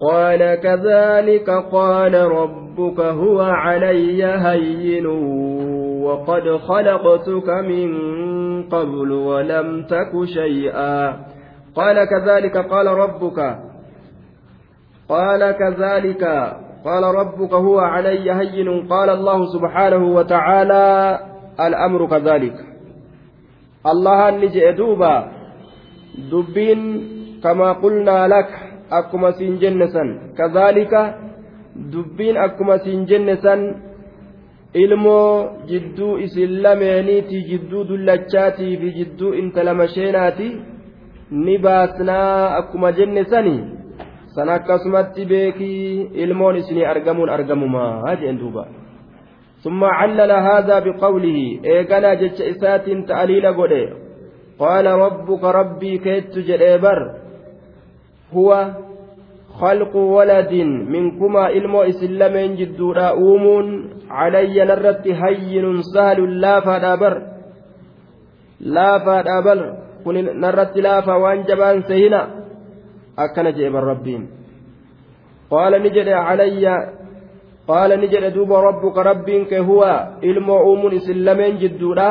قال كذلك قال ربك هو علي هين وقد خلقتك من قبل ولم تك شيئا. قال كذلك قال ربك قال كذلك قال ربك هو علي هين. قال الله سبحانه وتعالى الأمر كذلك. الله نجئ دوبا دبين كما قلنا لك. Akkuma siin jenne san kazaalika dubbiin akkuma siin jenne san ilmoo jidduu isin lameeniiti jidduu dullachaatii fi jidduu intala masheenaati ni baasnaa akkuma jenne sani san akkasumatti beekii ilmoon isinii argamuun argamumaa jeen duuba ثم علل هذا بقوله إيقنا جتش إسات تأليل قده قال ربك ربي كيت جريبر minkumaa ilmoo isin lameen jidduudha uumuun calayya narratti hayyinun sahalun laafaadhaa bar laafaadhaa bar kun narratti laafa waan jabaan sehina akkana jedhe bar rabbiin qaala ni jedhe calayya qaala ni jedhe duuba rabbuka rabbiin kee huwa ilmoo uumuun isin lameen jidduudha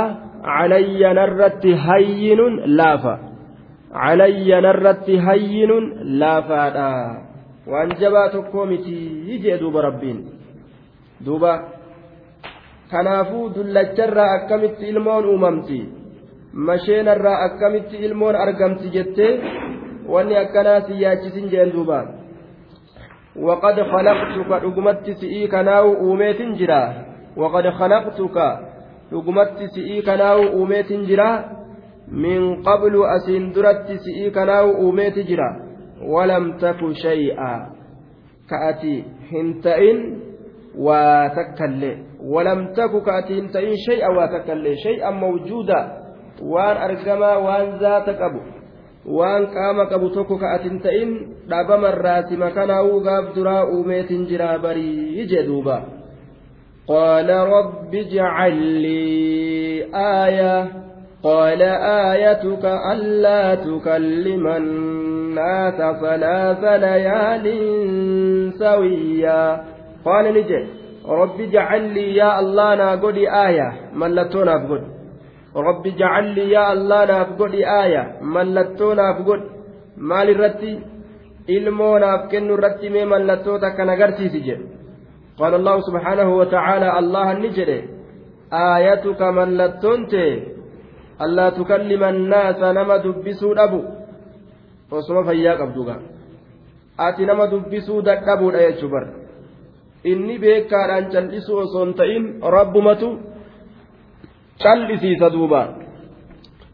calayya narratti hayyinun laafaadha. Waan jabaa tokkoo miti jee duuba rabbiin. Duuba. Kanaafuu dullacharraa akkamitti ilmoon uumamti? Masheenarraa akkamitti ilmoon argamti jettee? Wanni akkanaa si yaachisin jeen duuba. Waqad khalaqtuka dhugumatti si'ii kanaawu uumeetin jira waqad khalaqtuka dhugumatti si'ii kanaawu uumeetin jira ka ati hin ta'in waa takkallee walam taku ka ati hin ta'in shay'a waa takkallee shay'an mawjuuda waan argamaa waan zaata qabu waan qaama qabu tokko ka ati hin ta'in dhabamarraa sima kanaa'uu gaaf duraa uumeetin jira barii jee duuba قال رب اجعل لي آية قال آيتك ألا تكلم الناس ثلاث ليال سويا قال نجي رب اجعل لي يا الله ناقود آية ملتونا بقول رب اجعل لي يا الله ناقود آية ملتونا بقول مال الرتي mee mallattoota kan agarsiisi jedhe qaala allahu subhaanahu wa ta'aala allahan ni jedhe aayatuka mallattoon tee allaa tukallima annaasa nama dubbisuu dhabu osuma fayyaa qabduga ati nama dubbisuu dadhabuudha jechuu bar inni beekaadhaan cal'isuu osoo hin ta'in rabbumatu cal'isiisa duuba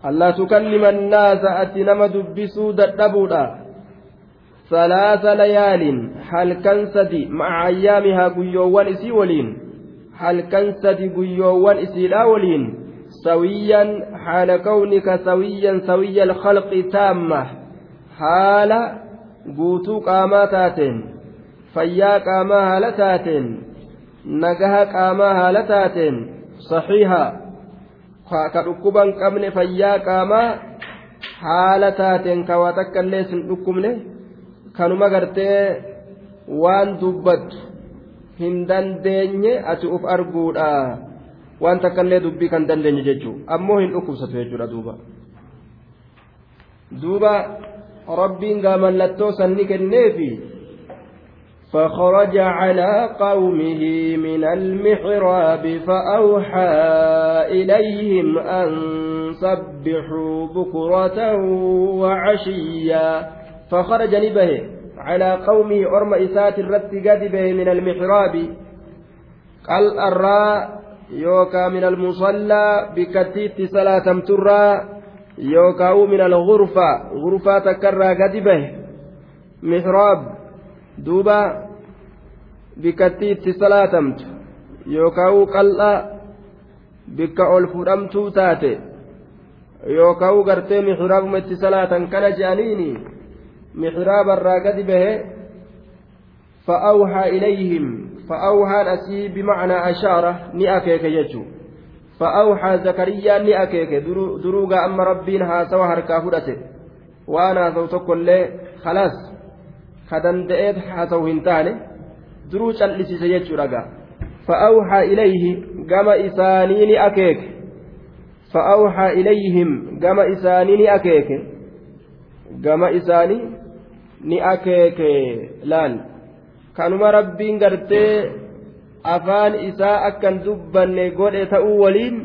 allaa tukallima annaasa ati nama dubbisuu dadhabuudha كان سدي مع أيامها قيوان إسي ولين هل كان سدي قيوان إسي لا ولين سويا حال كونك سويا سوي الخلق تامة حال guutuu qaamaa taateen fayyaa qaamaa haala taateen nagaha qaamaa haala taateen saxiiha ka dhukkuban qabne fayyaa qaamaa haala taateen ka waa takka illee sin dhukkubne kanuma gartee waan dubbattu hin dandeenye ati uf arguudha waan takkaillee dubbii kan dandeenye jechuun ammoo hin dhukkubsatu jechuudha duuba duuba rabbiin gaa mallattoo sanni kenneefi فخرج على قومه من المحراب فأوحى إليهم أن سبحوا بكرة وعشيا فخرج نبه على قومه أرم إسات الرت قد به من المحراب قال الراء yookaan min almusallaa bikkattiitti salaatamturraa yookaan min algurfaa gurfaa takkarraa gadi bahe mihraab duuba bikkattiitti salaatamtu yookaan qal'aa bikka ol fudhamtuu taate yookaan gartee mihraabuma itti salaatan kana je'aniini mihraabarraa gadi bahe fa'awhaa ilayhim فأوحى أسي بمعنى أشارة نأكيك يجو فأوحى زكريا نأكيك دروغا أما ربين ها سوى هركا وأنا صوتك اللي خلاص ka danda'eet haa ta'u hin taane duruu cal'isiise jechuudha gaa fa'aawhaa ilayhi gama isaanii ni akeeke fa'aawhaa ilayhim gama isaanii ni kanuma rabbiin gartee afaan isaa akkan dubbanne godhe ta'uu waliin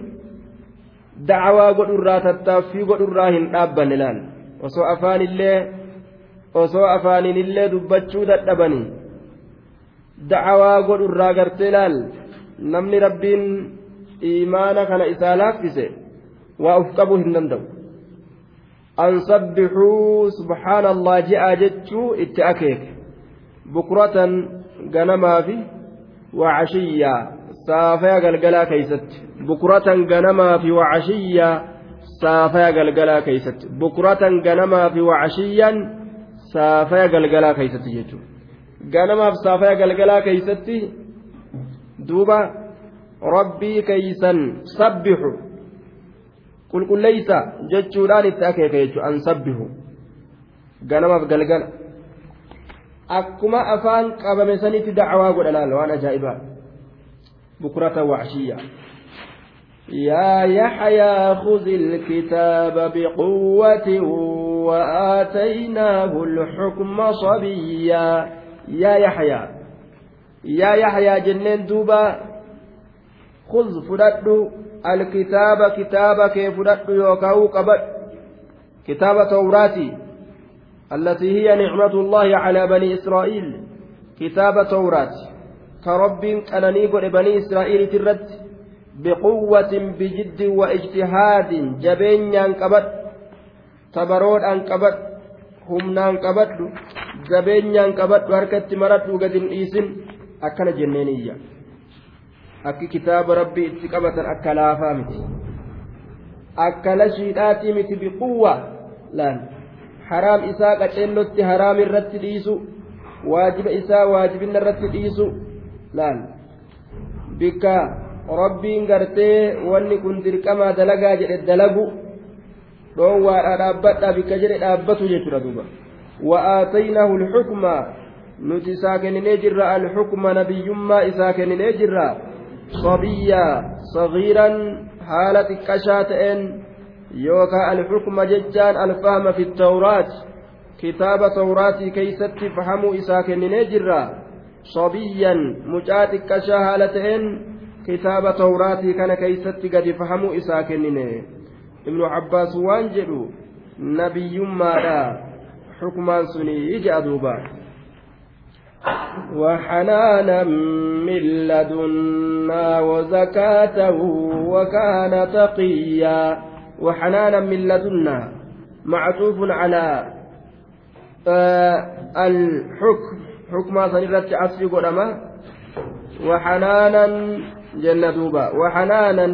dacwaa godhurraa tattaaffii godhurraa hin dhaabbanne laal. Osoo afaanillee osoo afaaniinillee dubbachuu dadhabanii dacwaa godhurraa gartee laal. Namni rabbiin imaana kana isaa laaffise waa uf qabuu hin danda'u. An sabbixuu subhaana allah je'aa jechuu itti akeeke ganamaa fi wacashiyyaa saafaya galgalaa keeysatti bukratan ganamaa fi wacashiyyaa saafaya galgalaa keeysatti bukratan ganamaa fi wacashiyyan saafaya galgalaa keeysatti jechuudha ganamaaf saafaya galgalaa keeysatti duuba rabbii keeysan sabbixu qulqulleeysa jechuudhaan itti akeeka jechuudha an sabbihu ganamaaf galgala akkuma afaan qabame sanitti dacwaa godha laala waan ajaa'ibaa bukurata wacshiyya. يا يحيى خذ الكتاب بقوة وآتيناه الحكم صبيا يا يحيى يا يحيى جنين دوبا خذ فدد الكتاب كتابك فدد يوكاو قبد كتاب توراتي التي هي نعمة الله على بني إسرائيل كتاب توراة كرب أنني بني إسرائيل ترد بقوة بجد واجتهاد جبين humna qabadhu jabeenyaan qabadhu harkatti maradhu gad hin dhiisin akkana jenneeniyya akki kitaaba rabbii itti qabatan akka laafaa miti akka lashiidhaatii miti biquwwa laan haraam isaa qaceellotti haraam irratti dhiisu waajiba isaa waajibinna irratti dhiisu laal bikka rabbiin gartee wanni kun dirqamaa dalagaa jedhe dalagu dhoowwaadha dhaabbadha bikka jedhe dhaabbatu jechuudha duuba wa'aataynaahu lxukma nuti isaa kenninee jirra alxukma nabiyyummaa isaa kenninee jirra sabiyyaa sagiiran haala xiqqashaa ta'een tawraat kitaaba tawraatii keeysatti fahamuu isaa kenninee jirra sabiyyan mucaa xiqqashaa haala ta'een kitaaba tawraatii kana keeysatti gadi fahamuu isaa kennine ibnu cabbaas waan jedhu nabiyyummaadha xukmaan sunii ija duuba وحنانا من لدنا وزكاة وكان تقيا وحنانا من لدنا معطوف على آه الحكم حكم سنرت عصر قدما وحنانا جنة دوبا وحنانا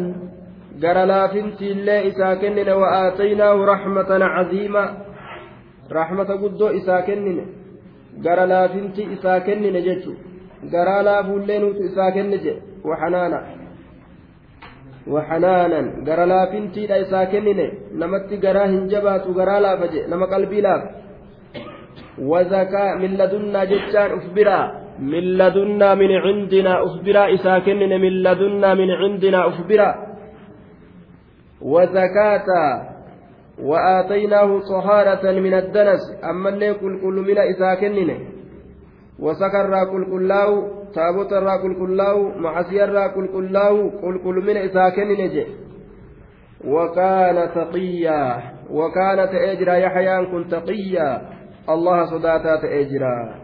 قال لا فنتي الله إساكنن وآتيناه رحمة عظيمة رحمة قدو إساكنن قال لا فنتي إساكنن جتشو قال لا فولين إساكنن وحنانا. وحنانا غرا لافنتي لا إسا كنني نمت غرا هنجبات غرا لافجي نما قلبي لاف. وزكاة من لدنا جتان أخبرا من لدنا من عندنا أخبرا إسا من لدنا من عندنا أخبرا وزكاة وآتيناه طهارة من الدنس أما اللي كل كل من إسا وسكر كل كلاو taabota irraa qulqullaa'u macasiya irraa qulqullaa'u qulqullumina isaa kennine je وكان تقيا وكان تأجرا يحيى كن تقيا. الله صداتا تأجرا.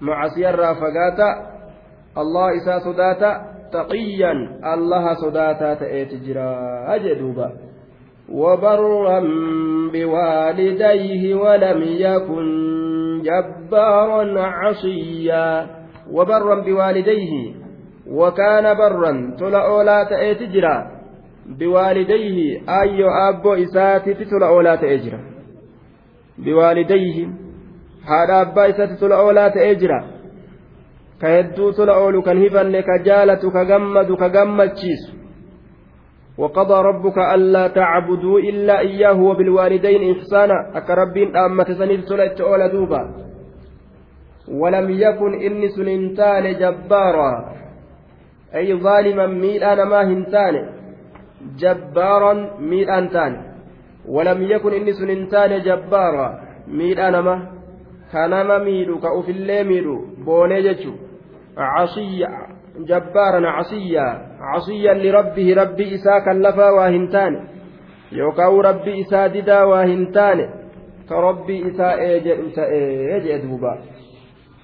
مع سيرا فقاتا الله إسا صداتا تقيا. الله صداتا تأجرا. أجدوبا. وبرا بوالديه ولم يكن جبارا عصيا وبرا بوالديه وكان برا تلا أولا تأتي جرا بوالديه أيو أبو إساتي تلا أولا تأجرا بوالديه هذا أبا إساتي تلا أولا تأجرا كهدو تلا أولو كان هفن كجالة كجمد كجمتشيس وقضى ربك ألا تعبدوا إلا إياه وبالوالدين إحسانا. أكربين أمة سنيد تلا أولا دوبا. ولم يكن إني سننتان جبارا. أي ظالما ميل ما هنتان. جبارا ميل أنتان ولم يكن إني سننتان جبارا. ميل ما. كانما ميلو. كأوف اللي ميلو. بوني جتشو عصيا جبارا عصيا. عصيا لربه ربي إسا كلفا واهنتان. يوكاو ربي إسا ددا واهنتان. كربي إسا إيجئ دوبا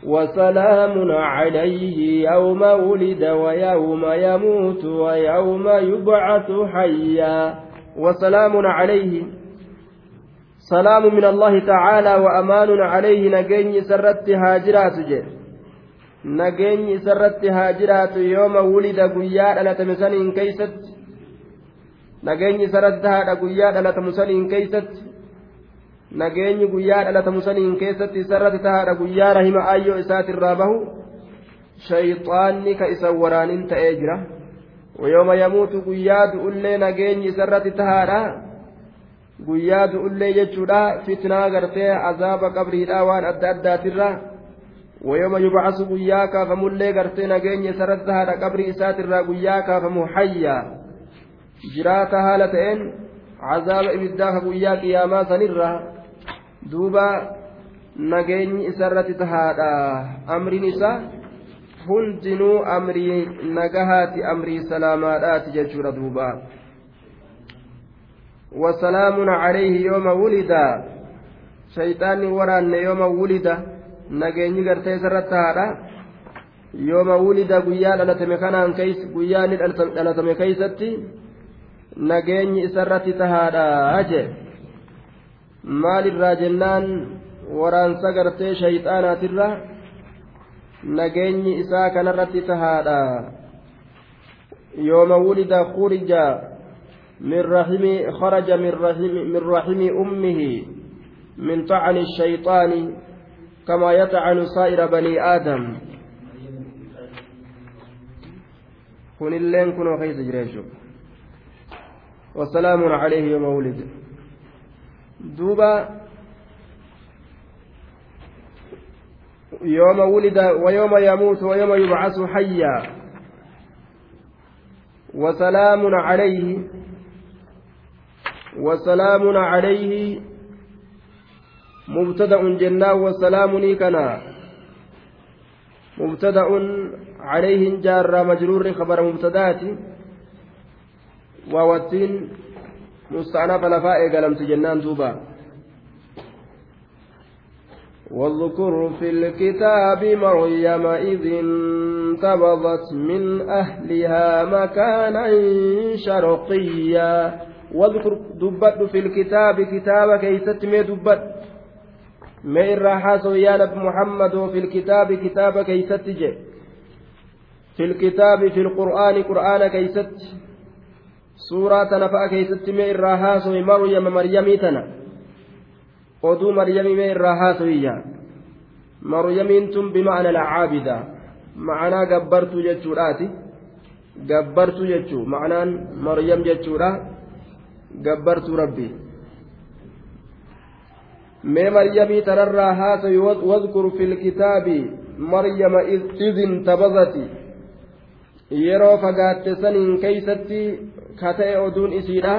وسلام عليه يوم ولد ويوم يموت ويوم يبعث حيا. وسلام عليه. سلام من الله تعالى وأمان عليه نجني سرت هاجرات جي نجني سرت هاجرات يوم ولد قياد أنا تمسنين كيست نجني سرت هذا قياد أنا تمسنين كيست nageenyi guyyaa dhalatamu saniin keessatti isarratti tahaadha guyyaa rahima ayyoo isaatirraa bahu shayxaanni ka isa waraanin ta'ee jira wayooma yamuutu guyyaa du'ullee nageenyi isarratti tahaadha guyyaa du'ullee jechuudha fitnaa gartee azaaba qabriidha waan adda addaatirra kaafamullee gartee nageenya isarratti tahaadha qabrii isaatirraa guyyaa kaafamu hayyaa jiraata haala ta'een azaaba ibiddaa ka guyyaa qiyaamaa sanirraa duuba nageenyi isarratti tahaadha amriin isaa hundinuu amrii nagahaati amrii salaamaadhaati jechuudha duuba wasalaamun calayhi yooma wulida shayxaanni waraanne yooma wulida nageenyi gartee isarratti tahaadha yooma wulida guyyaa dhalatame kanaan guyyaa ni dhalatame keeysatti nageenyi isarratti tahaadha jee maalirraa jennaan waraansa gartee shayxaanaatirra nageenyi isaa kanarratti tahaadha yooma wulida khurija min rahimi kharaja min rahimi min rahimi ummihi min طعن الشيطان كما يطعن سائر بني آدم. كن اللين كن وخيس جريشو وسلام عليه يوم ولد. duuba يوم ولد ويوم يموت ويوم يبعث حيا. وسلام عليه وسلام عليه مبتدأ جنا وسلام كنا مبتدأ عليه جار مجرور خبر مبتدأت. ووتين مستعنف لفاء قلمت جنان دوبا واذكر في الكتاب مريم إذ انتبضت من أهلها مكانا شرقيا. واذكر دبت في الكتاب كتاب كيست مي دبت. مي الراحة يا نبي محمد في الكتاب كتاب كيست جي في الكتاب في القرآن قرآن كيست fa'a keessatti mee irraa haaso'i maryama maryamii tana oduu maryamii mee irraa haaso'iyya maryamiin tun bima'ana alcaabida ma'anaa gabbartuu jechuudhaati gabbartuu jechuu ma'anaan maryam jechuudha gabbartuu rabbii maryamii tanarraa haaso'i wadkur fi lkitaabi maryama id intabazati yeroo fagaatte saniin keeysatti ka ta'e oduun isiidha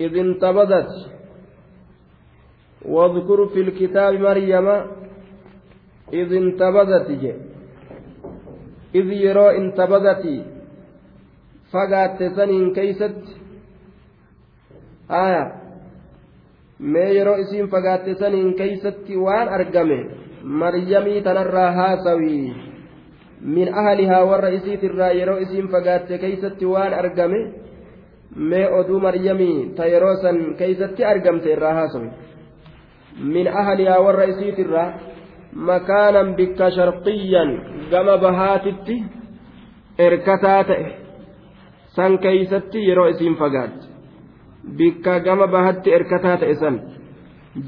إذ انتبذت واذكر في الكتاب مريم إذ انتبذت إذ يرى انتبذت فقعت سنين كيست آية mee yeroo isiin fagaatte saniin keeysatti waan argame maryamii tanarraa haasawii min ahlihaa warra isiitirraa yeroo isiin fagaatte keeysatti waan argame mee oduu maryamii ta yeroo san keeysatti argamte irraa haasawe min ahlihaa warra isiitirraa makaanan bikka sharqiyyan gama bahaatitti erkataa ta'e san keeysatti yeroo isiin fagaatte bikka gama bahatti erkataa ta'e san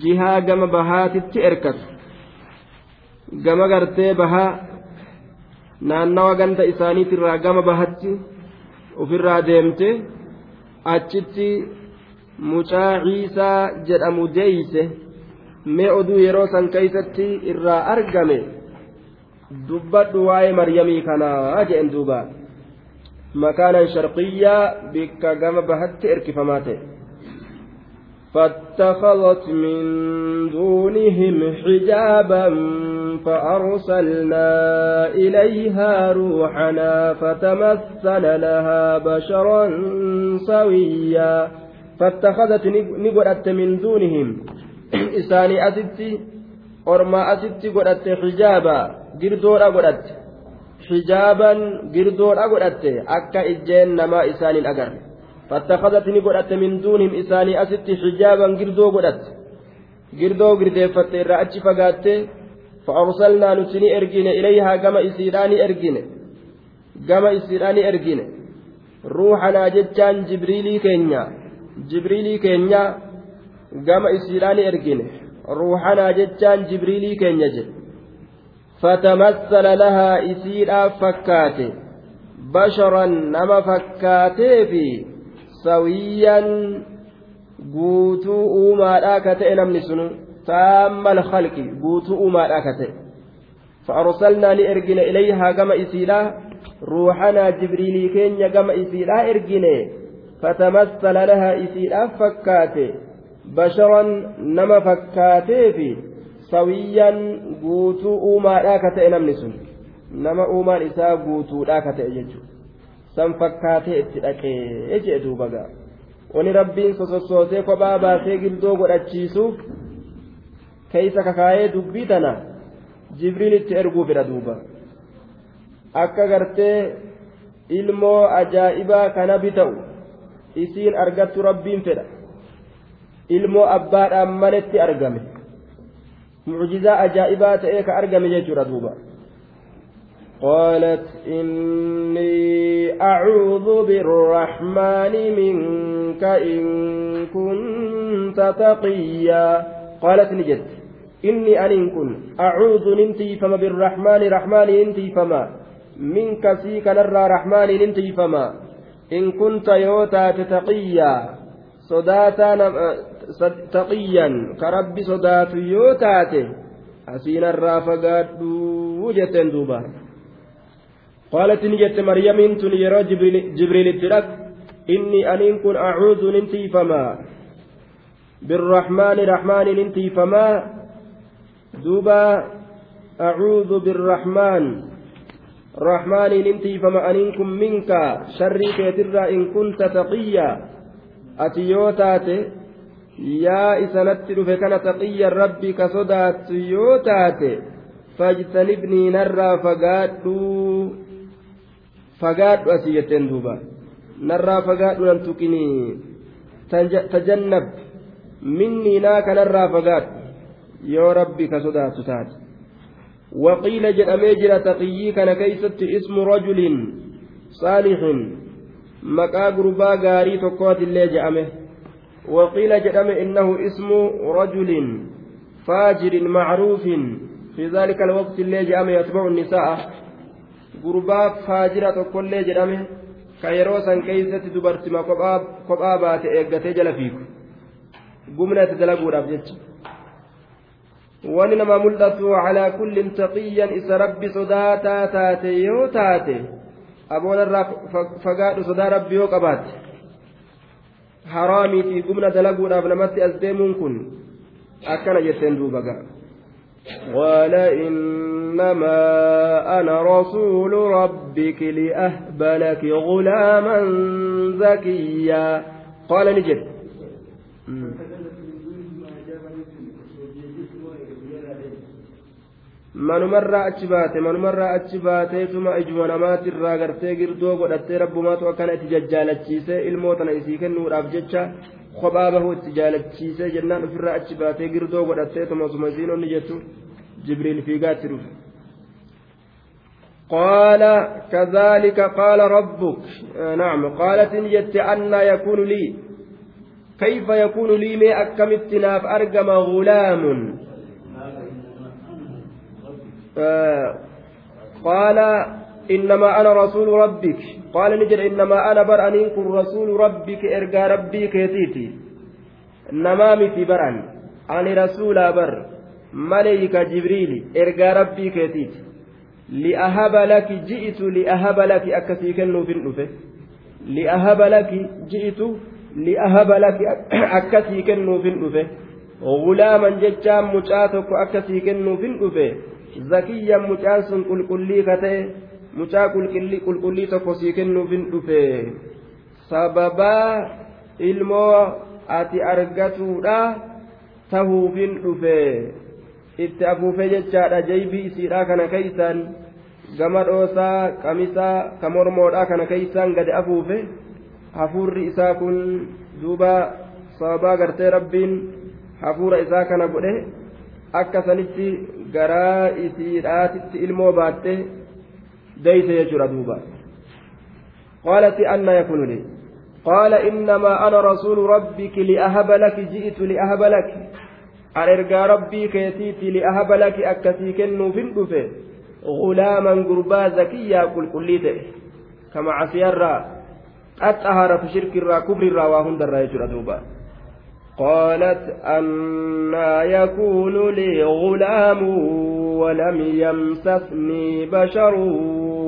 jihaa gama bahaatitti erkatu. Gama gartee bahaa naannawa ganda isaaniitirraa gama bahatti ofirraa deemte achitti mucaa ciisaa jedhamu deeyse mee oduu yeroo san keeysatti irraa argame dubbadhu waa'ee maryamii kanaa jedhen duuba sharqiyyaa bikka gama bahatti erkifamaa ta'e فاتخذت من دونهم حجابا فأرسلنا إليها روحنا فتمثل لها بشرا سويا. فاتخذت نقرأت من دونهم. إساني أتت أرما أتت قرأت حجابا قردورا قرأت. xijaaban girdoodha godhatte akka ijjeen namaa isaan hin agarre. Fattakazat ni godhatte min duunihim isaanii asitti xijaaban girdoo godhatte. Girdoo girdeeffatte irraa achi fagaatte fa'aarsalnaa nuti ni ergine ilayhaa gama isiidhaa ni ergine. Gama isiidhaa ni ergine. Ruuxanaa jechaan jibriilii keenya jibriilii keenya gama isiidhaa ni ergine. Ruuxanaa jechaan jibriilii keenya jedhe فتمثل لها إسيرا فكاتي. بشرا نما فكاتي في سويا uumaadhaa ka ta'e namni sunu تام الخلق بوتو ما أكته فأرسلنا لإرجنا إليها كما إسيلا روحنا جبريل كين كما إسيلا إرجنا فتمثل لها إسيلا فكاته بشرا نما sawiyyaan guutuu uumaadhaa ka ta'e namni sun nama uumaan isaa guutuudhaa ka ta'e jechuudha. San fakkaatee itti dhaqee jee duuba ga'a. Wani rabbiin sosossootee kophaa baasee gildoo godhachiisuuf keeysa kakaayee dubbii tana jibriin itti erguu fedha duuba. Akka gartee ilmoo ajaa'ibaa kana bita'u isiin argattu rabbiin fedha ilmoo abbaadhaan maletti argame. Mucjizaa ajaa'ibaa ta'ee ka argame jechuudha قالت إني أعوذ بالرحمن منك إن كنت تقيا قالت نجد aniin kun acuudu nin tiifama birrahmaani rahmaani nin tiifama minka sii kanarraa rahmaani nin tiifama in kunta yoo taate taqiyyaa sodaataa taqiyyan ka rabbi sodaatu yoo taate asiinarraa fagaadhuu jetteen duuba. قالت نجت مريم تن يرى جبريل الترك إني أنين كن أعوذ ننتي فما بالرحمن رحمن ننتي فما دوبا أعوذ بالرحمن رحمن نمتي فما أنكم منك شري كيتر إن كنت تقيا yaa isanatti dhufe kana taqiyya rabbi ka sodaattu yoo taate fajtanibnii narraa fagaadhu. Fagaadhu asii jetteen duuba. Narraa fagaadhu nan tuqinii. Tajannab. Minnii naa kanarraa fagaadhu. Yoo rabbi ka sodaattu taate. Waqiila jedhamee jira taqiyyii kana keeysatti ismu rajulin saalixin maqaa gurbaa gaarii tokkootillee je'ame. Ismu rajulin faajirin macruufin fi daalika alwaqti illee jedhame yatbacu nisaa'a gurbaa faajira tokkollee jedhame ka yeroo san keeysatti dubartima kophaa baate eeggatee jala fiigu gumna itti dalaguudhaaf jecha wani nama mul'atu calaa kullin taqiyyan isa rabbi sodaataa taate yoo taate aboonarraa fagaadhu sodaa rabbi yoo qabaatte haraamiitii gumna dalaguudhaaf namatti as deemuun kun akkana jetteen duuba ga'a قال إنما أنا رسول ربك لأهب لك غلاما زكيا قال نجد manumarraa achi baate manumarraa achi baateetuma ijuma namaatirraa gartee girdoo godhattee rabbumaatu akkana itti jajjaalachiisee ilmoo tana isii kennuudhaaf jecha kophaa bahuu itti jaalachiisee jennaan ofirraa achi baatee girdoo godhatteetuma osuma isiin onni jettu jibriil fiigaatti dhufe قال كذلك قال ربك نعم قالت إن جت أن يكون لي كيف يكون لي ما أكمت ناف أرقم غلام qaala innamaa ana rasuulu rabbik qaala ni jedhe innamaa ana bar aniin kun rasuulu rabbik ergaa rabbii keetiiti namaa miti bar ani ani rasuulaa bar maleeyka jibriili ergaa rabbii keetiiti li'ahaba laki ji'itu li'ahaba laki akkasii kennuufin dhufe li'ahaba laki ji'itu li'ahaba laki akkasii kennuufin dhufe غulaaman jechaan mucaa tokko akkasii kennuufin dhufe zakiyyan mucaan sun qulqullii ka ta'e mucaa qulqullii tokko sii kennuufin dhufe sababaa ilmoo ati argatuudha tahuufin dhufe itti afuufee jechaadha jaybii isiidhaa kana keeysaan gama dhoosaa qamisaa ka mormoodhaa kana keeysaan gadi afuufe hafuurri isaa kun duuba sababaa gartee rabbiin hafuura isaa kana godhe akka sanitti garaa isiidhaatitti ilmoo baatte deeyse jechuudha duuba. قالت أن يكون لي قال إنما أنا رسول ربك لأهب لك جئت لأهب لك أرجى ربي كيتيتي لأهب لك أكسي كنو في غلاما قربا زكيا كل كليته كما عسيرا أتأهر في شرك الرا كبر الرا وهند الرا دوبا قالت أنا يكون لي غلام ولم يمسسني بشر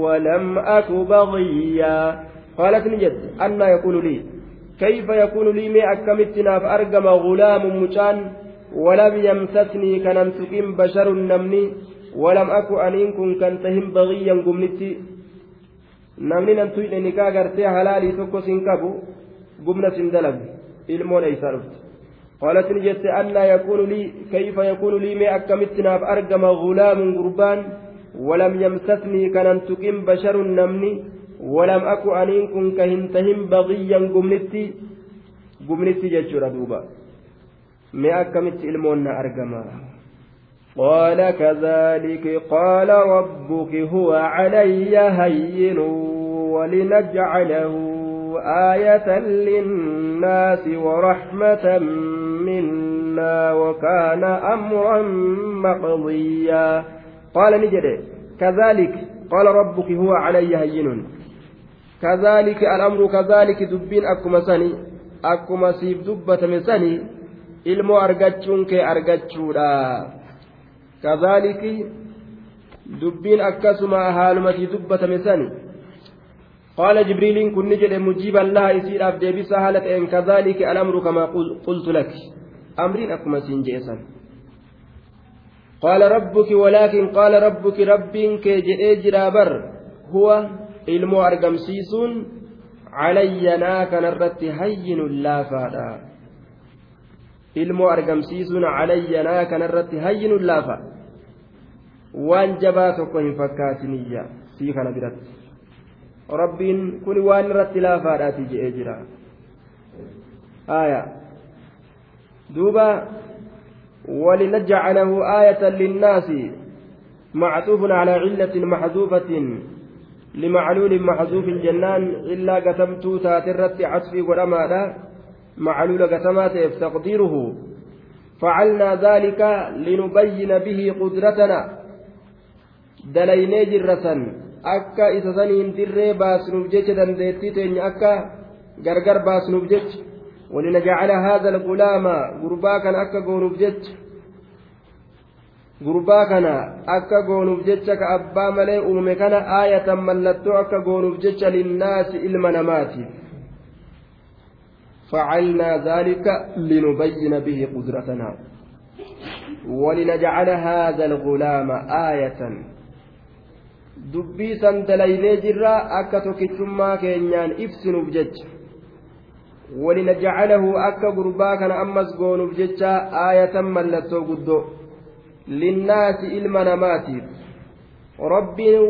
ولم أك بغيا. قالت نجد أنا يكون لي كيف يكون لي مي أكمتنا فأرقم غلام مجان ولم يمسسني كنمسكين بشر نمني ولم أك أنين كن كنتهم بغيا قمنتي. nan tuyne nikaa gartee halaalii tokko sin qabu gumna sin dalagu ilmoon قالت نجت أن يكون لي كيف يكون لي ما أكمتنا فأرقم غلام قربان ولم يمسسني كان تقيم بشر نمني ولم أكو أنين كن كهنتهم بغيا قمنتي. قمنتي جتشورا دوبا ما أكمت إلمونا أرقما. قال كذلك قال ربك هو علي هين ولنجعله. آية للناس ورحمة منا وكان أمرا مقضيا. قال نجد كذلك قال ربك هو علي هين. كذلك الأمر كذلك دبين أكما سني أكما سيف دبة من سني ilmoo argachuun kee argachuudha kazaaliki dubbiin akkasuma haalumati dubbatame sani jedhe mujiiban laha isiidhaaf deebisa haala ta'een kazaaliki alamru kamaa qultu laki amriin akkuma siin jeesan qaala rabbuki walaakin qaala rabbuki rabbiin kee jedhee jiraa bar huwa ilmoo argamsiisuun calayyanaa kanarratti hayyinun laafaadha ilmoo argamsiisuun calayyanaa kanarratti hayyinun laafa waan jabaa tokko hin fakkaatiniyya sii kana biratti rabbiin kun waan irratti laafaadhaati je'ee jira. آية دوبا ولنجعله آية للناس معطوف على علة محذوفة لمعلول محذوف الجنان إلا قتمت تاترت عطفي ولما معلول قسمات تقديره فعلنا ذلك لنبين به قدرتنا دليني جرسا أكا إسسانين تري باسنوف جيش دنديتي أكا غرغر باسنوف جيش ولنجعل هذا الغلام غربا كان أكا غونوف جيش gurbaa kana akka goonuuf jecha ka abbaa malee uume kana aayatan mallattoo akka goonuuf jecha linnaasi ilma namaatiif فعلنا ذلك لنبين به قدرتنا ولنجعل هذا الغلام آية dubbii san dalaynee jirra akka tokkichummaa keenyaan ibsinuuf jecha. Walinajcalahu akka gurbaa kana ammas goonuuf jecha aayatan mallattoo guddoo. Linnaasi ilma namaatiif. Rabbiin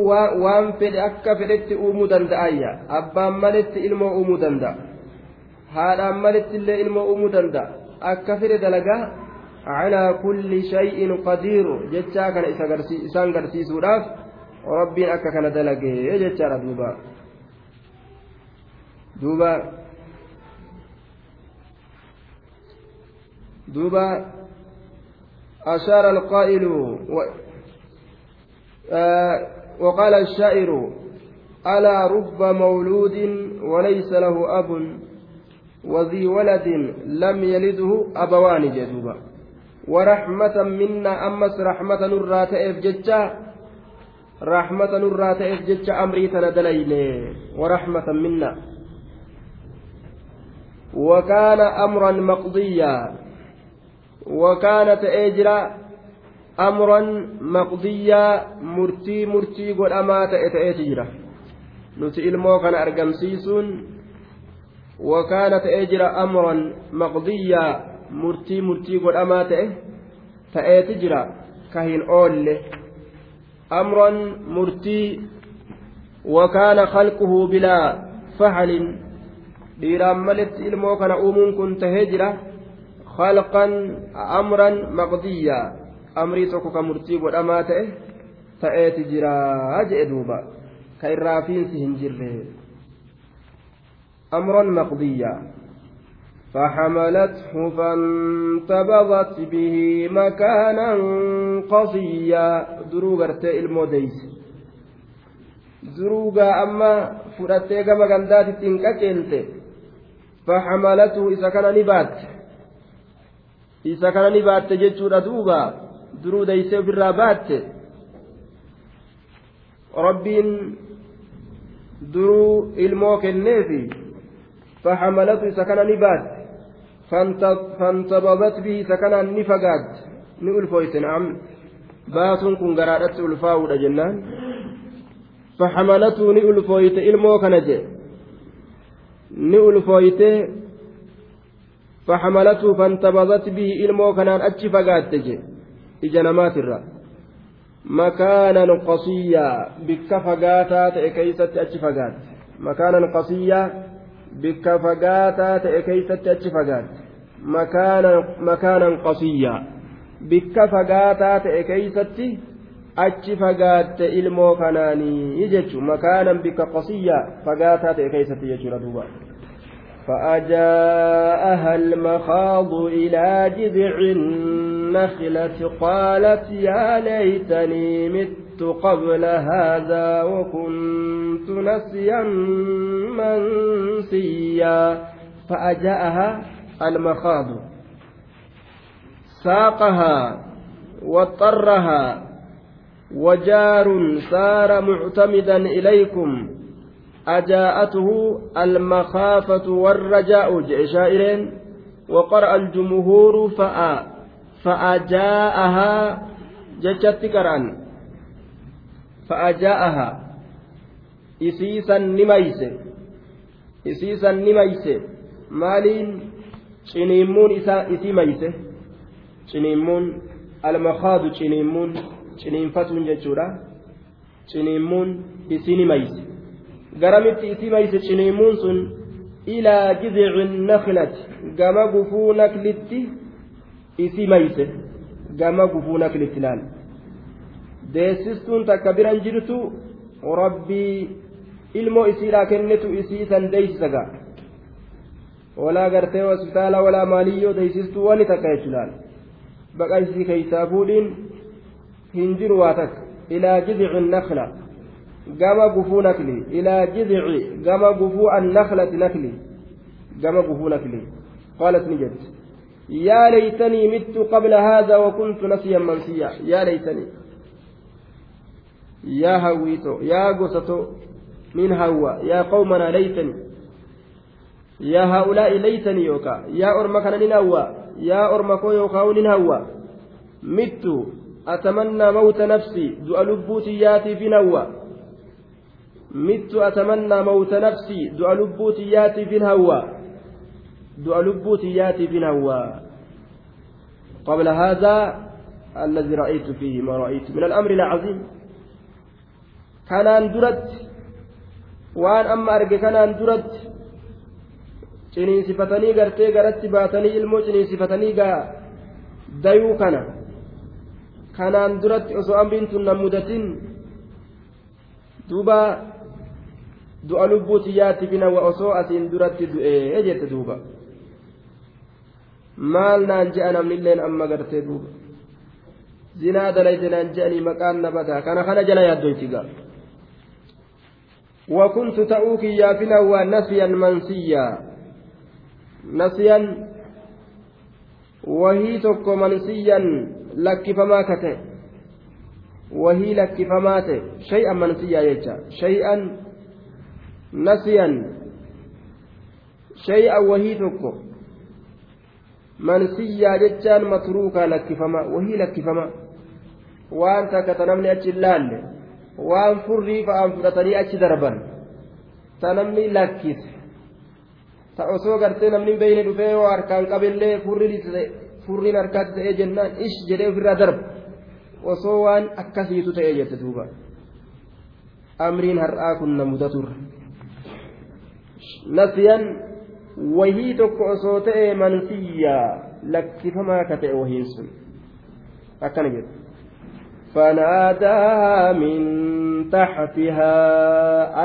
waan fedhe akka fedhetti uumuu danda'ayya abbaan maletti ilmoo uumuu danda'a. Haadhaan malitti illee ilmoo uumuu danda'a. Akka fide dalagaa calaa kulli shay'in qadiiru jechaa kana isaan garsiisuudhaaf rabbiin akka kana dalagee jechaadha duuba duuba duuba أشار القائل و... آه وقال الشاعر ألا رب مولود وليس له أب وذي ولد لم يلده أبوان. جدوبا ورحمة منا أمس رحمة نرى تأف جتشا. رحمة نرى تأف جتشا أمري تندليني ورحمة منا وكان أمرا مقضيا وكانت أجرا أمرا مقضيا مرتي مرتي قل أما تأتي nuti ilmoo kana argamsiisuun wakaana ta'ee jira amran maqdiyyaa murtii murtii godhamaa ta'e ta'eeti jira dhiiraan malitti ilmoo kana uumuun kun tahee jira khalqan amran maqdiyyaa amrii tokko ka murtii godhamaa ta'e ta'eeti jira jedhe duuba ka irraa fiinsi hin jirre amron maqdiyya فحملته فانتبضت به مكانا قصيا. دروغرت الموديس دروغا أما فرأتي كما قندات تنككلت فحملته إذا كان نبات. إذا كان نبات درو kenneefi faxamalatu isa kana ni baate fantababat bihi isa kanaan ni fagaatte ni ulfooyte na'am baatuun kun garaadhatti ulfaa'uudha jennaan faxamalatu ni ulfooyte ilmoo kana je ni ulfooyte faxamalatu fantababat bihi ilmoo kanaan achi fagaatte je ija namaatirra makaanan qasiyyaa bikka fagaataa ta'e keeysatti achi qasiyyaa bikka fagaataa ta'e keeysatti achi fagaatte makaanan qasiyyaa bikka fagaataa ta'e keeysatti achi fagaatte ilmoo kanaanii jechu makaanan bikka qasiyyaa fagaataa ta'e keeysatti jechuudha duuba فأجاءها المخاض إلى جذع النخلة قالت يا ليتني مت قبل هذا وكنت نسيا منسيا. فأجاءها المخاض. ساقها واضطرها وجار سار معتمدا إليكم. أجاءته المخافة والرجاء جئ وقرأ الجمهور فأ فأجاءها كران. فأجاءها إسيسا نميس إسيسا نميس مالين mayse ciniimmuun almakaadu ciniimmuun ciniinfatuun jechuudha ciniimmuun isii ni mayse garamitti isii mayse ciniimmuun sun ilaa gizici naklati gama gufuu naklitti isii mayse gama gufuu naklitti laal deessistuun takka biran jirtu rabbii ilmoo isiidhaa kennitu isii san deeysisa gaa walaa gartee hospitaala walaa maaliyyoo deeysistuu wani takka jechu laal baqa isii keeysaa fuudhiin hin jiru waa takka ilaa gizici nakla gama gufuu nakli ilaa gizici gama gufuu annaklati nakli gama gufuu nakli qaalat ni jette يا ليتني مت قبل هذا وكنت نسيا منسيا يا ليتني يا هويتو يا قصتو من هوى يا قومنا ليتني. يا هؤلاء ليتني يوكا يا أرمكنا ننهوى يا أرمكو يوكا ننهوى مت أتمنى موت نفسي دؤ لبوتي ياتي في نوى مت أتمنى موت نفسي دؤ لبوتي ياتي في الهوى du'a lubbuutiyyaatiif hin hawwaa قبل هذا الذي رأيت فيه ما رأيت من الأمر العظيم. كان درت waan amma arge kanaan duratti ciniinsifatanii gartee garatti baatanii ilmoo ciniinsifatanii gaa dayuu kana kanaan duratti osoo amriin tun nan mudatin duuba du'a lubbuu xiyyaatti finawa osoo asiin duratti du'ee jette duuba maal naan je'a namnilleen amma gartee duuba zinaa dalayte naan je'anii maqaan na badaa kana kana jala yaaddoyti gaa وكنت تأوكي يا فنوى نسيا منسيا نسيا lakkifamaa ka ta'e wahii lakkifamaa ta'e shay'an mansiyyaa jecha shay'an nasiyan shay'an wahii tokko mansiyyaa jechaan matruukaa lakkifama wahii lakkifama waan takka ta namni achi laalle waan furrii fa'aan fudhatanii achi darban ta namni lakkise ta osoo gartee namni beeyne dhufee yoo harkaan qabillee furriin harkaatti ta'ee jennaan ish jedhee ofirraa darba. Osoo waan akkasiitu ta'ee jette duuba. Amriin har'aa kun na mudaturra nasiyan wahii tokko osoo ta'e mansiyyaa lakkifamaa ka ta'e wahiin sun. Akkana jedhu فناداها من تحتها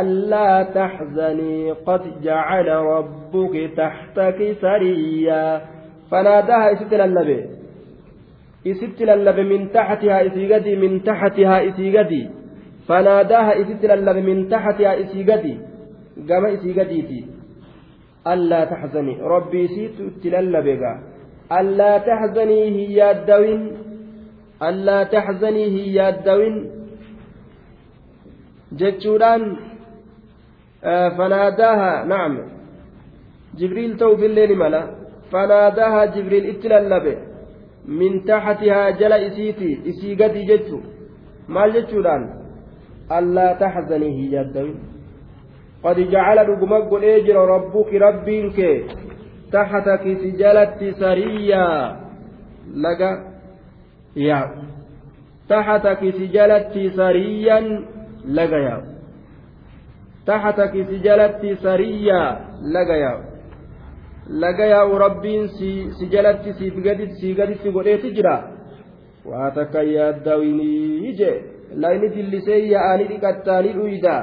ألا تحزني قد جعل ربك تحتك سريا. فناداها إست للبي. إست للبي من تحتها إسيقدي من تحتها إسيقدي فناداها إست للبي من تحتها إسيقدي قام إسيقديتي ألا تحزني. ربي سيت تللبي ألا تحزني هي الدوين. Allaa taxzanii hin yaaddawin jechuudhaan fanaadaaha nacam jibriil ta'uufillee ni mala fanaadaaha jibriil itti lallabe min taxatihaa jala isiiti isii gadi jechu maal jechuudhaan allaa taxzanii hin yaaddawin godhee jira rabbuki rabbiin kee taxataki si jalatti sariyyaa laga yaa'u taxata kisi jalatti sariyyan laga yaa'u taxata kisi jalatti sariyyaa laga yaa'u laga yaa'u rabbiin si jalatti sii gaditti godheeti jira waa takka yaaddawinii jee layni dillisee yaa'anii dhiqattaanii dhuyda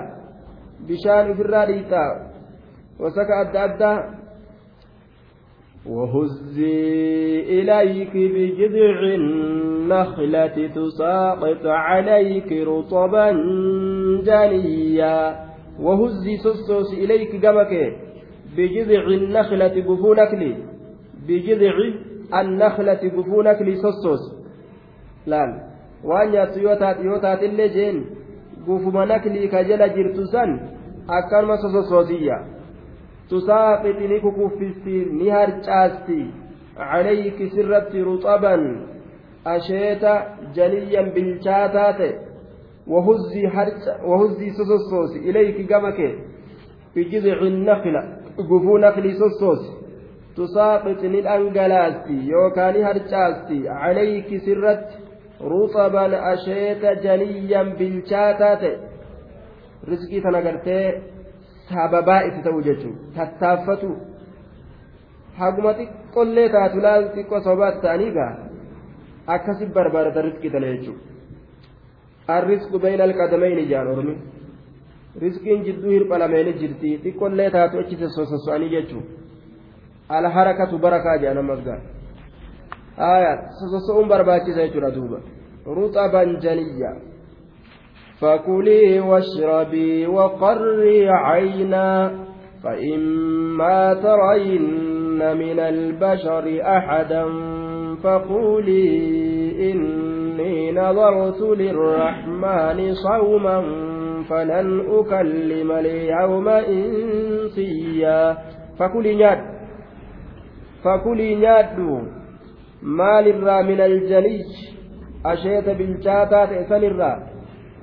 bishaan ofirraa dhiixa wasaka adda addaa وهزي إليك بجذع النخلة تساقط عليك رطبا جنيا. وهزي سسوس إليك قمك بجذع النخلة قفونك لي. بجذع النخلة قفونك لي سسوس لا waan nyaattu yoo taate yoo taatellee jeen gufuma naklii ka jala jirtu تساقط نككفستي نهر جاستي. عليك سرت رطبا. أشيت جنيا بالشاتات وهزي حرج وهزي سوسوس. إليك جمك في جذع النخلة قفو نخلي سوسوس. تساقط الأنجلاستي يوكان هرجاستي عليك سرت رطبا. أشيت جنيا بالشاتات رزقي تنقرتي. Sababaa itti ta'u jechuun tattaaffatu haguma xiqqollee taatu laal xiqqoo sababaatti ta'anii gaa akkasi barbaadata riskii tana jechuudha arrisku bayna alqadamayni ijaan ormi riskiin jidduu hirpha lameeni jirti xiqqollee taatu achi sososo'anii jechuudha alharakatu barakaa jedhan ammas gaa sososo'uun barbaachisa jechuudha duuba ruxa banjaniyya. فكلي واشربي وقري عينا فإما ترين من البشر أحدا فقولي إني نظرت للرحمن صوما فلن أكلم اليوم إنسيا. فكلي ناد فكلي ناد مال الرا من الجليج أشيت بالشاتات إسان الرا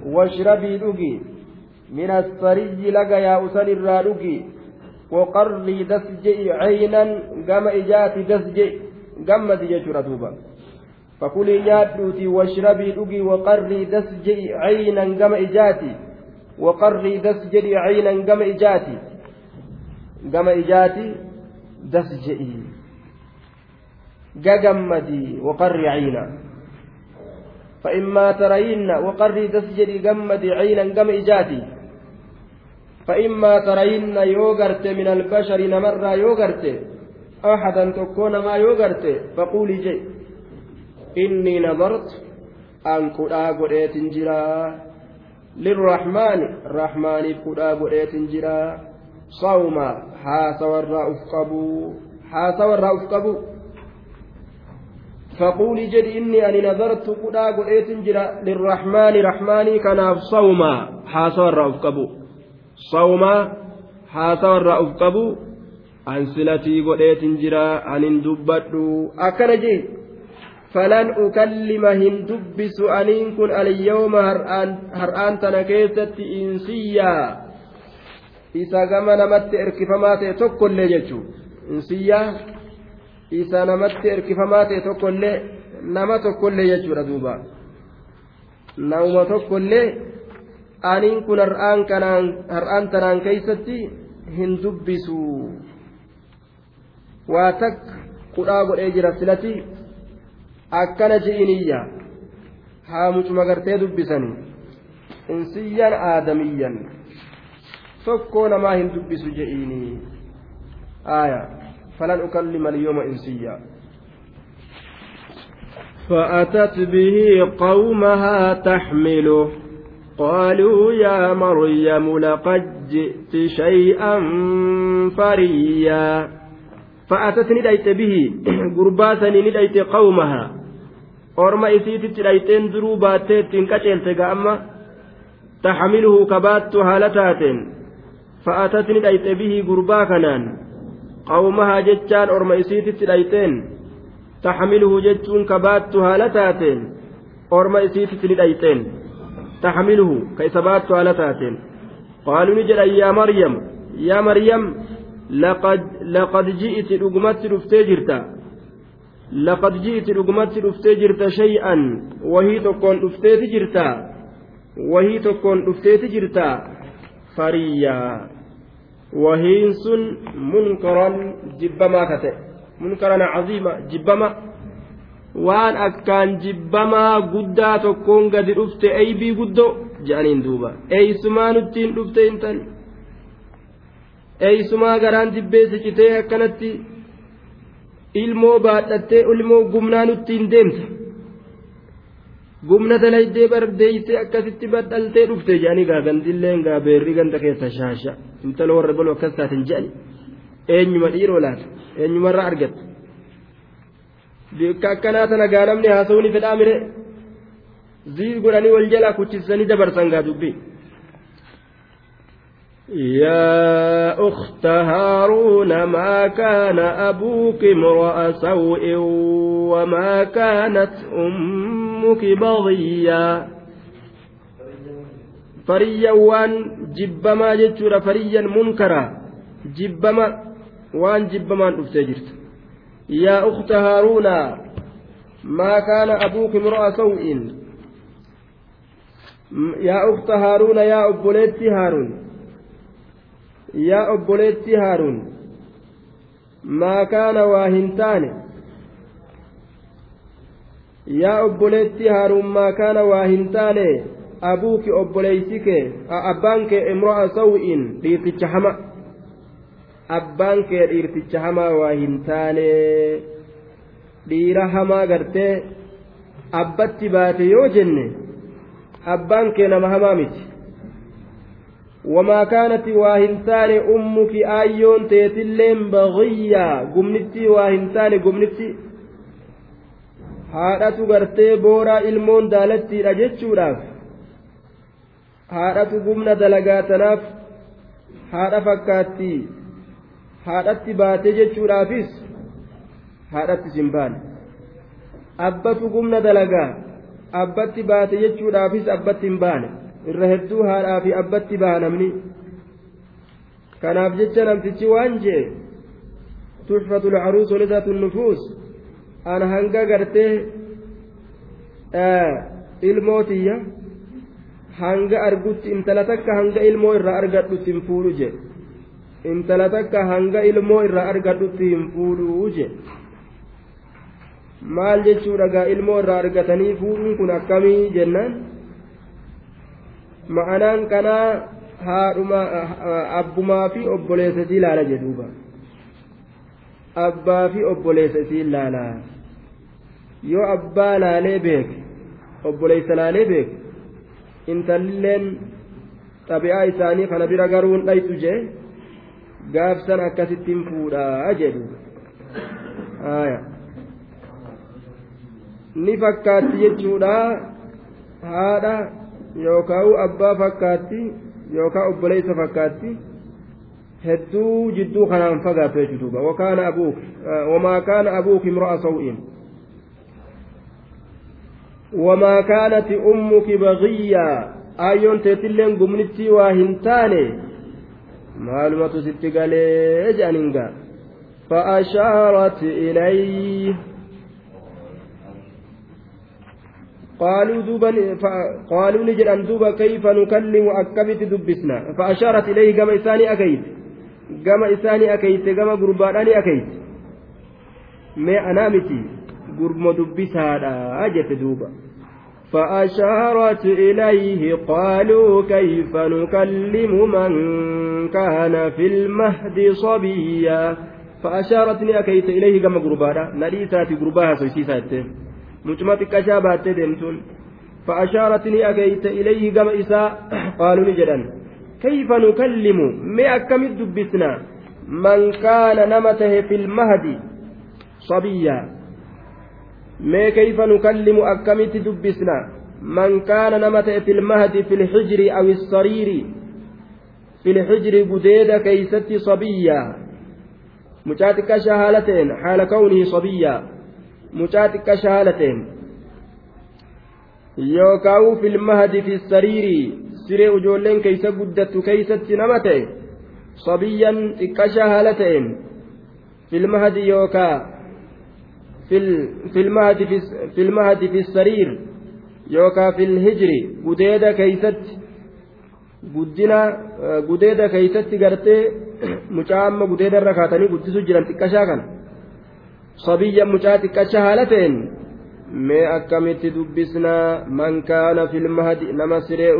واشربي دقي. من السري لقى يا أسن الرادقي. وقري دسجئ عينا قام إجاتي دسجئ قمت ججر دوبا. فكلي نيادوتي واشربي دقي. وقري دسجئ عينا قام إجاتي. وقري دسجئ عينا قام إجاتي. قام إجاتي دسجئي قمدي وقري عينا. فإما ترين وقري تسجدي جمد عينا قم إجاتي فإما ترين يوغرت من البشر نمر يوغرت. أحدا تكون ما يوغرت. فقولي جي. إني نظرت أن كدا قريت جرا للرحمن. الرحمن كدا قريت جرا صوما. حاسا ورا أفقبو. حاسا ورا أفقبو. فقولي جد إني أني نظرت قدا قلت جرا للرحمن رحماني كان صوما حاسا الرأف كبو صوما حاسا الرأف كبو أن سلتي قلت جرا أن دبتو أكن جي فلن أكلم هن دبس أنين كن اليوم هرآن تنكيست إنسيا إذا كما نمت إركفما تتكل لججو إنسيا isa namatti erkifamaa ta'e tokkollee nama tokkollee jechuudha duuba. Nama tokkollee aniin kun har'aan tanaan keeysatti hin dubbisu. Waa takka qudhaa godhee jira filati akkana ji'iniyya haamucuma gartee dubbisanii insiyyan aadamiyyan. Tokkoo namaa hin dubbisu je'iinii aayaa فلن أكلم اليوم إنسيا. فأتت به قومها تحمله قالوا يا مريم لقد جئت شيئا فريا. فأتت نديت به. قرباسا نديت قومها. أرما إسيتت نديتين دروباتت كتلت أما تحمله كبات هالتات فأتت نديت به قربا qawmahaa jechaan orma isiititti dhayxeen taxmiluhu jechuun kabaattu haala taateen orma isiititti ni dhayxeen taxmiluhu ka isa baattu haala taateen qaaluu ni jedhan yaa maryam yaa maryam laqad ji'iti dhugumatti dhuftee jirta laqad ji'iti dhugumatti dhuftee jirta shay'an wahii tokkoon dhufteeti jirta wahii tokkoon dhufteeti jirta fariyyaa wahiin sun munkaran jibbamaa kate munkaran caziima jibbama waan akkaan jibbamaa guddaa tokkoon gadi dhufte eybii guddoo jedhaniin duuba eeysumaa nuttiin dhufte intan eeysumaa garaan dibbee sicitee akkanatti ilmoo baadhattee ilmoo gumnaa nuttiin deemte gumna dalaydee bardeeysee akkasitti badhaltee dhufte jedhanii gaa gandilleen gaa beerri ganda keessa shaasha intala warra baloo akkas taatin jedhani eenyuma dhiiroo laata eenyumarraa argatte bikka akkanaa tana gaa namni haasawuni fedhaa mire ziir godhanii wal jalaa kuchisanii dabarsan gaa dubbii يا أخت هارون ما كان أبوك امرأ سوء وما كانت أمك بغيا فريا وان جبما جتشور فريا منكرا جبما وان جبما أفتجرت يا أخت هارون ما كان أبوك امرأ سوء يا أخت هارون يا أبوليتي هارون kaana waa hin taane? Yaa obboleetti haaruun maa kaana waa hin taane? Abuuki obboleeysi kee abbaan kee imro'a saw'iin dhiirticha hama abbaan kee dhiirticha hamaa waa hin taane dhiira hamaa gartee abbatti baate yoo jenne abbaan kee nama hamaa miti wamaa kaanati waa hin taane ummuki aayyoon teetilleen bagiyyaa gumnittii waa hin taane gumnitti haadhatu gartee booraa ilmoon daalattiidha jechuudhaaf haadhatu gumna dalagaa tanaaf haadha fakkaatti haadhatti baate jechuudhaafis haadhattis hin baane. Abbatu gumna dalagaa abbatti baate jechuudhaafis abbatti hin baane. Irra hedduu haadhaa fi abbatti baha namni kanaaf jecha namtichi waan jee tuxfatu lcaruus walizatu nufuus an hanga gartee ilmootiyya hanga argutti intala takka hanga ilmoo irraa argadhutti hin fuudhu je intala takka hanga ilmoo irraa argadhutti hin fuudhuu je maal jechuudha gaa ilmoo irraa argatanii fuudhuun kun akkamii jennaan ma'anaan kanaa haadhuma abbumaa fi obboleessa isii laala jedhuuba abbaa fi obboleessa isii laala yoo abbaa laalee beeke obboleessa laalee beeke intallileen xabi'aa isaanii kana bira garuun dhaytu jee gaafsan akkasittiin fuudhaa jedhu ni fakkaatti jechuudha haadha yookaan abbaa fakkaatti yookaan obboleessa fakkaatti hedduu jidduu kanaan fagaatu jechuudha wamaa kaana abuuk imro'a saw'iin wamaa kaanati ummuki bagiyyaa aayyoon teetilleen gumnittii waa hin taane maalumatu sitti galee فأشارت إليه. قالوا دوبا قالوا نجد أن دوبا كيف نكلم أكبت دبسنا فأشارت إليه كما إساني أكيد. كما إساني أكيد. كما قرباني أكيد. ما أنامتي قرب دبسها أجت دوبا فأشارت إليه قالوا كيف نكلم من كان في المهد صبيا فأشارتني أكيت إليه كما قربانا نريساتي قرباها mucuma xiqqashaa baattee deemtuun. فأشارتني أكيت إليه كما إساء قالوا نجدا كيف نكلم ما أكمل دبسنا من كان نمته في المهد صبيا ما كيف نكلم أكمل دبسنا من كان نمته في المهد في الحجر أو الصرير في الحجر قديد كيست صبيا مشاتك شهالتين حال كونه صبيا mucaa xiqqasha haala ta'een yookaan filmahadi fi sariirii siree ijoolleen keeysa guddattu keeysatti nama ta'e sabiyyan xiqqasha haala ta'een filmahadi yookaa keeysatti guddina gudeeda keeysatti gartee mucaa amma gudeeda irra kaatanii guddisu jiran xiqqashaa kana sabiyya mucaa xiqqacha haala ta'een mee akkamitti dubbisnaa man kaana filmahadi nama siree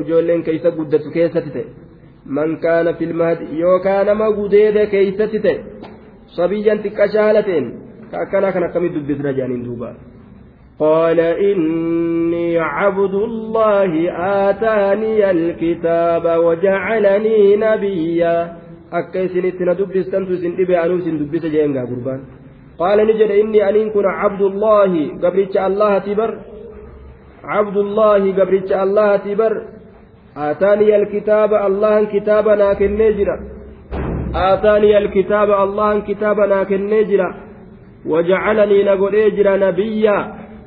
ijoolleen keeysa guddatu keessatti ta'e man kaana filmahadi yookaan nama gudeeda keeysatti ta'e sabiyyan xiqqacha haala ta'een ka akkanaa kan akkamitti dubbisna jedhaniin duuba قال إني عبد الله آتاني الكتاب وجعلني نبيا. dubbistantu isin dhibe anuu isin dubbisa jeen gaa gurbaan قال نجد إني أن كن عبد الله قبرتش الله تبر. عبد الله قبرتش الله تبر. آتاني الكتاب الله كتابنا كالنجرة آتاني الكتاب الله كتابنا كالنجرة وجعلني نقول إجرا نبيا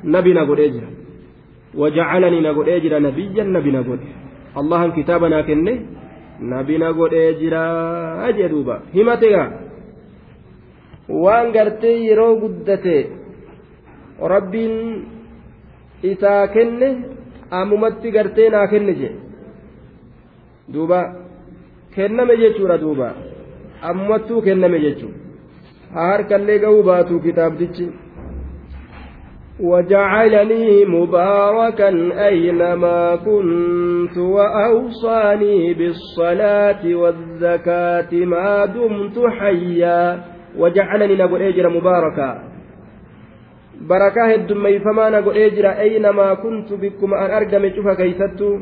نبي نقول إجرا وجعلني نقول إجرا نبيا نبي نقول الله كتابنا كالنجرة نبي نقول إجرا أجدوبا همتها waan gartee yeroo guddate rabbiin isaa kenne ammumatti gartee naa kenne je duuba kenname jechuudha duuba ammumattuu kenname jechuu haa harkallee ga'uu baatu kitaabtichi. وجعلني مباركا أينما كنت وأوصاني بالصلاة والزكاة ما دمت حيا وجعلني نقول اجر مباركا بركة هدميفما نقول اجر أينما كنت بكم أن أرقم شوف كيستو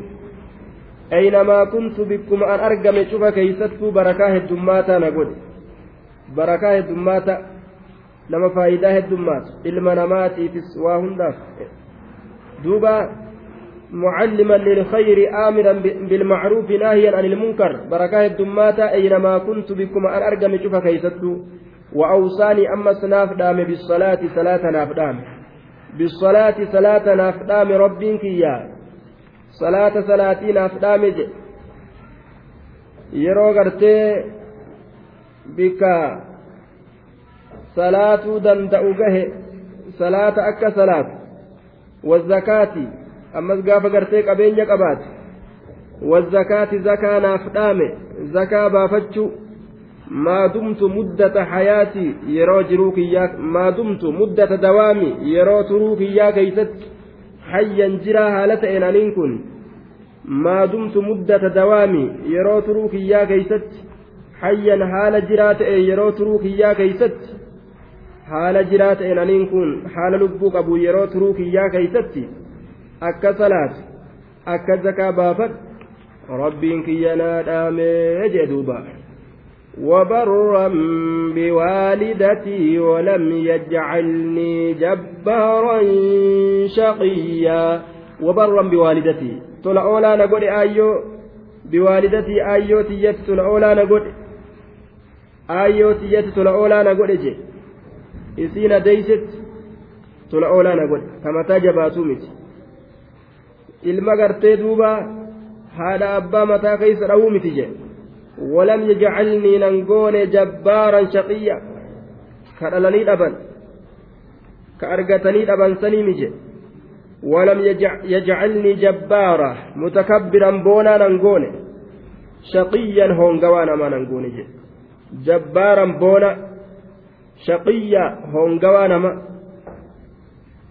أينما كنت بكم أن أرقم شوف كيستو بركة هدماتا نقول بركة هدماتا لما فايدة هدمات إلما نماتي في سواه دوبا معلما للخير آمرا بالمعروف ناهيا عن المنكر بركة الدماتا أينما كنت بكم أن أرقم شوف كيستو وأوصاني أما سناف دام بالصلاة صلاة ناف دام بالصلاة صلاة ناف دام ربك يا صلاة صلاتي ناف دام yeroo gartee bikka salaatuu danda'u gahe salaata akka salaatu wazakaati ammas gaafa gartee qabeenya qabaate wazakaati zakaa naaf dhaame zakaa baafachuu maa dumtu muddata hayaatii yeroo jiruu kiyyaa maa dumtu muddata dawaami yeroo turuu kiyyaa keeysatti hayyan jiraa haala ta'een aniin kun maa dumtu muddata dawaami yeroo turuu kiyyaa keeysatti hayyan haala jiraa ta'e yeroo turuu kiyyaa keeysatti haala jiraa ta'een aniin kun haala lubbuu qabu yeroo turuu kiyyaa keeysatti akka salaatu akka zakaa baafadhu rabbiin kiyya naa dhaamee jee duuba وبرا بوالدتي ولم يجعلني جبارا شقيا وبرا بوالدتي تلا أولا نقول آيو بوالدتي آيو تيت تلا أولا نقول آيو تيت تلا أولا نقول جي إسينا ديست تلا أولا نقول كما تجباتو متي ilma gartee duuba haadha abbaa mataa keessa dhawuu miti jedhe ولم يجعلني ننقون جبارا شقيا كدلني دبن كأرقتني دبن سنيمجي ولم يجعلني جبارا متكبرا بونا ننقون شقيا هونغوانا ما ننقون جبارا بونا شقيا هونغوانا ما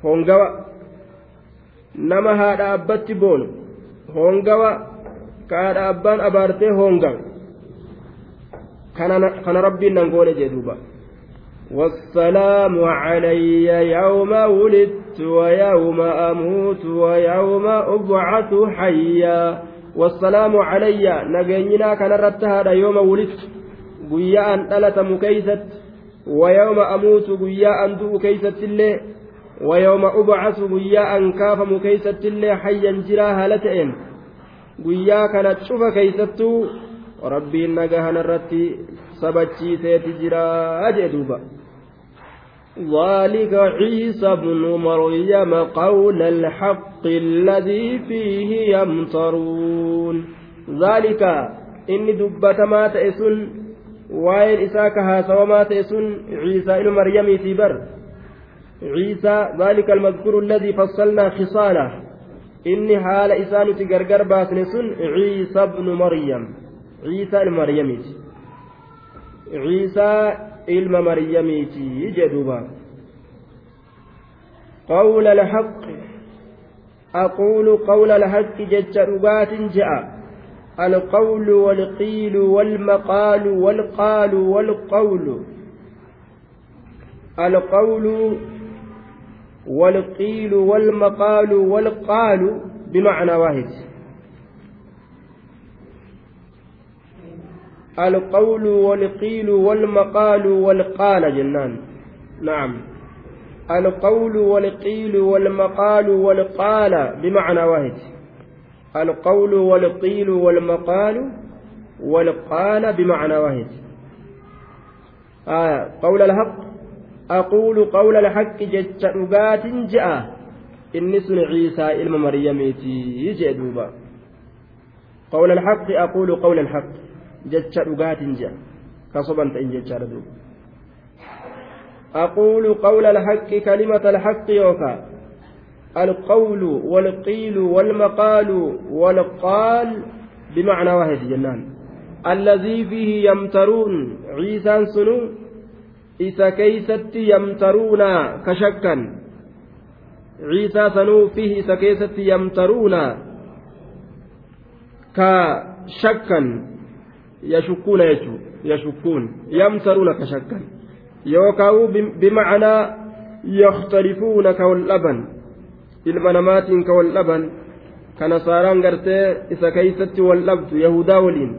هونغوا. nama haadha abbatti boonu hongawa ka haadha abbaan abaartee hongan kana rabbiin nan goone jee duuba والسلام علي يوم ولدت ويوم أموت ويوم أبعث حيا. والسلام علي نجينا كان رتها يوم ولدت. أن ألت مكيست ويوم أموت قيا أن دو كيست الله ويوم أبعث قيا أن كاف مكيست الله حيا جراها لتئن قيا كانت شوف كيستو rabbiin nagahan irratti sabachiiseeti jira jee duuba. ذلك عيسى بن مريم قول الحق الذي فيه يمترون ذلك إني دبت ما تئسن وائل إساك هاسا وما تئسن عيسى إن مريم تبر عيسى ذلك المذكور الذي فصلنا خصاله إني حال إسان تقرقر باسنسن عيسى بن مريم ciisaa ilma maryamiiti ciisaa ilma maryamiiti jedhuuba qawla alhaqi aquulu qawla alhaqi jecha dhugaatin je'a القول والقيل والمقال والقال والقول. القول والقيل والمقال والقال بمعنى واحد. القول والقيل والمقال والقال جنان. نعم. القول والقيل والمقال والقال بمعنى واحد. القول والقيل والمقال والقال بمعنى واحد. آه قول الحق. أقول قول الحق جت جاء. إني سن عيسى إلما مريميتي يجي قول الحق أقول قول الحق jedha kasoban ta'in jechaadha duuba أقول قول الحق كلمة الحق يوكا القول والقيل والمقال والقال بمعنى واحد جنان. الذي فيه يمترون عيسى سنو إذا كيست يمترون كشكا. عيسى سنو فيه إذا كيست يمترون كشكا. yashukkuuna jechuun yashukkuun yamtaruuna ka shakkan yookaan bimacnaa yakhtalifuuna ka wal dhaban ilma namaatiin ka wal dhaban ka nasaaraan gartee isa keeysatti wal dhabdu yahudaa waliin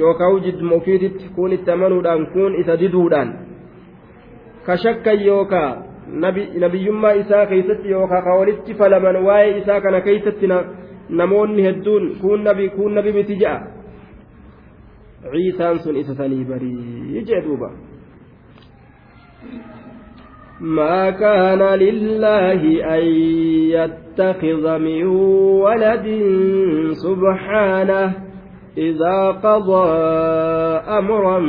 yookaan jidduma ofiititti kun itti amanuudhaan kun isa diduudhaan ka shakkan yookaan nabiyyummaa isaa keeysatti yookaan ka walitti falaman waa'ee isaa kana keeysatti namoonni hedduun kun nabi miti ja'a. ciisaan sun isa sanii barii jee duuba ما كان لله أن يتخذ من ولد سبحانه. إذا قضى أمرا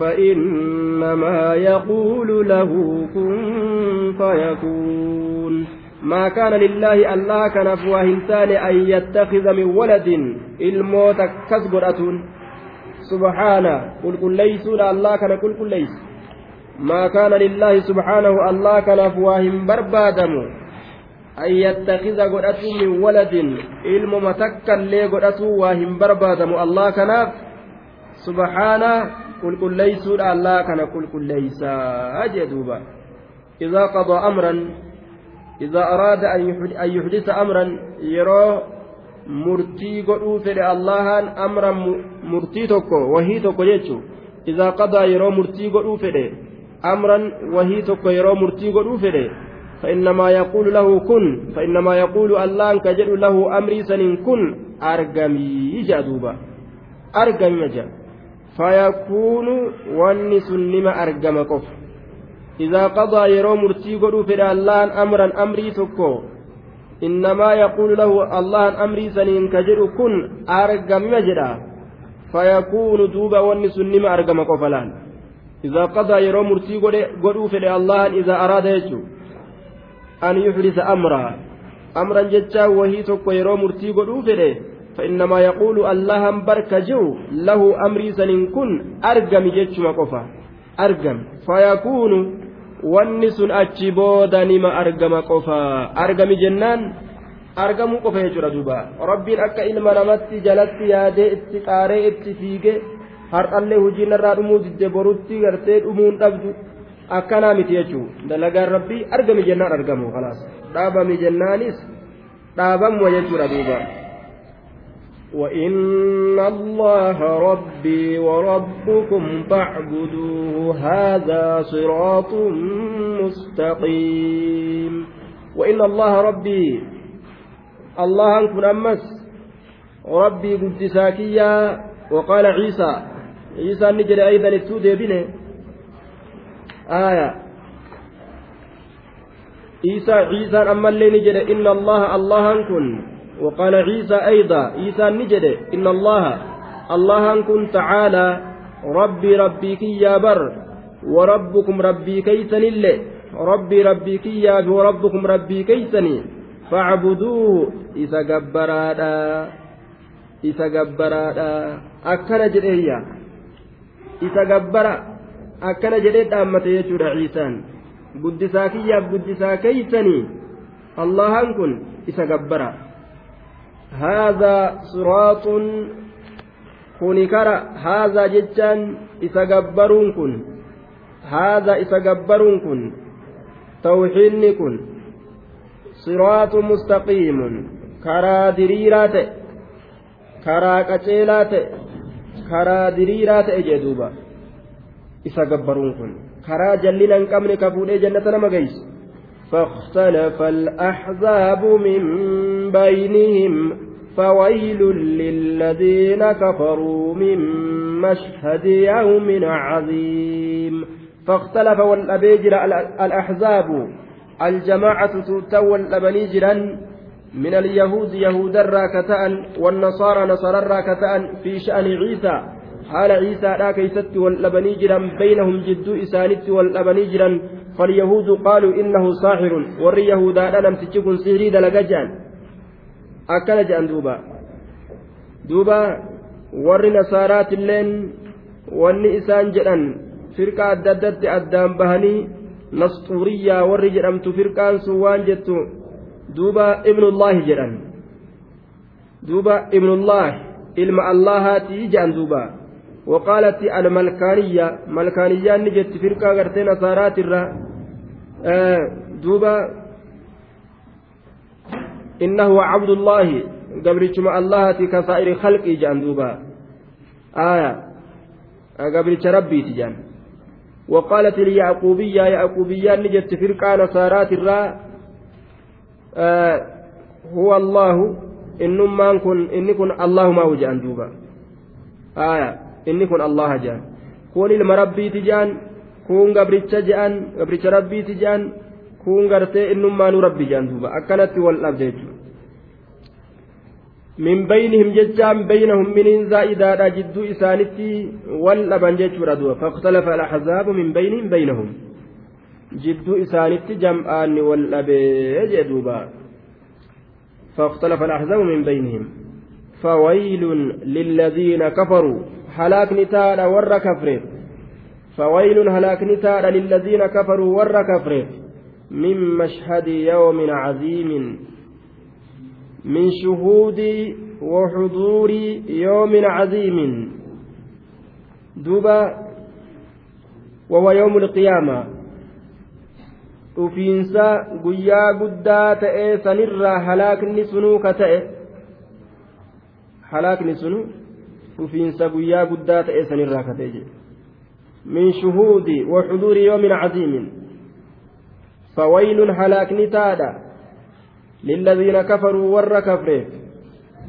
فإنما يقول له كن فيكون. ما كان لله ألا كان فواهنتان أن يتخذ من ولد. إلموت كسبرة سبحانه. قل قل ليسوا الله كان قل قل ليس. ما كان لله سبحانه الله كان فواهم بربادم. أن يتخذ قدأت من ولد. علم متكا لي قدأت واهم بربادم. الله كان سبحانه قل قل ليسوا الله كان قل قل ليس. أجدوبا إذا قضى أمرا إذا أراد أن يحدث أمرا يرى murtii godhuu fedhe allahan amra murtii tokko wahii tokko jechuun إذا قضى يرو مرتي قدو فده أمرا وهي يرو مرتي قدو فده فإنما يقول له كن فإنما يقول الله كجل له أمري سن كن. أرقمي جدوبا أرقمي جا فيكون ونس نما أرقم قف إذا قضى يرو مرتي فده الله أمرا أمري تكو إنما يقول له الله أمري سن كجل كن. أرقمي جدا فيكون دوبا ونس نما أرقم قفلان إذا قضى يرو مرتي قدو فده الله إذا أراد يجو an yuxdisa amraa amran jechaa wahii tokko yeroo murtii godhuu fedhe فإنما يقول اللهم برك جو له أمري سنين كن أرقم جتشما قفا أرقم فيكون wanni sun achi booda nima argama qofa argami jennaan argamuu qofa jechuudha duuba rabbiin akka ilma namatti jalatti yaadee itti qaaree itti fiige har'allee hujii narraa dhumuu didde borutti gartee dhumuun dhabdu akkanaa miti jechuun dalagaan rabbii argami jennaan argamu kalaas dhaabami jennaanis dhaabamuma jechuudha duuba. وإن الله ربي وربكم فاعبدوه هذا صراط مستقيم وإن الله ربي الله أنكم أمس ربي قدساكيا وقال عيسى عيسى نجري أيضا التودي بنه آية. عيسى عيسى أما اللي نجد إن الله الله كن وقال عيسى أيضا عيسى نجد إن الله الله كن تعالى ربي ربي يا بر وربكم ربي كيسن اللي ربي ربي يا وربكم ربي كيسني فاعبدوه. إذا جبرادا إذا جبرادا أكن جديا إذا جبرا akkana jedhee dhaammate jechuudha ciisaan guddisaa kiyyaaf guddisaa keeysanii allahan kun isa gabbara haadhaa siraaxun kuni kara haadhaa jechaan isa gabbaruun kun haadhaa isa gabbaruun kun tawxiidni kun siraaxu mustaqiimun karaa diriiraa ta'e karaa qaceelaa ta'e karaa diriiraa ta'e jee duuba. Isa gabbaruun kun. Karaa jallina hin qabne ka fuudhee jannata nama geessu. فاختلف الأحزاب من بينهم فويل للذين كفروا من مشهد يوم عظيم فاختلف والأبيجر الأحزاب الجماعة تتوى الأبنيجرا من اليهود يهود الراكتان والنصارى نصارى الراكتان في شأن عيسى wal dhabanii jiran baynahum jidduu isaanitti wal dhabanii jiran falyahuudu qaaluu innahu saaxirun warri yahudaadha namtichi kun sihrii dalaga je'an akkana je'an duuba duuba warri nasaaraatilleen wanni isaan jedhan firqa adda addatti addaan bahanii nasxuuriyyaa warri jedhamtu firqaan sun duuba ibnullaahi jedhan. Duuba ibnullaahi ilma allahaatii je'an duuba. وقالت الملكانية ملكانية نجت فرقة غرتي نصارات الرا آه دوبا إنه عبد الله قبرت مع الله كسائر خلق جان دوبا آية قبرت ربي تجان وقالت اليعقوبية يعقوبية نجت فرقة نصارات الرا آه هو الله إنما كن إن كن الله ما وجان دوبا آية ilma rabbiiti jean kun gabricha jean gabricha rabbiiti jean kun gartee innummaanuu rabbi jean duuba akkanatti wal dhabde jechuudha min baynihim jechaan baynahum miniin zaa'idaadha jidduu isaanitti wal dhaban jechuudha duuba faqtalafa alaxzaabu min baynihim baynahum jidduu isaanitti jam'aanni wal dhabee jee duuba فاختلف الأحزاب من بينهم. فويل للذين كفروا. halaakni taadha warra kafreef فويل هلاكني تار للذين كفروا ور كفره من مشهد يوم عظيم. من شهود وحضور يوم عظيم. دوبا وهو يوم القيامة. dhufiinsa guyyaa guddaa ta'e sanirraa halaakni sunuu ka ta'e halaakni sun dhufiinsa guyyaa guddaa ta'e sanirraa ka ta'e min shuhuudi wa xuduuri yoomin caziimin fawaylun halaakni taadha. Liladiina kafaruu warra kafreef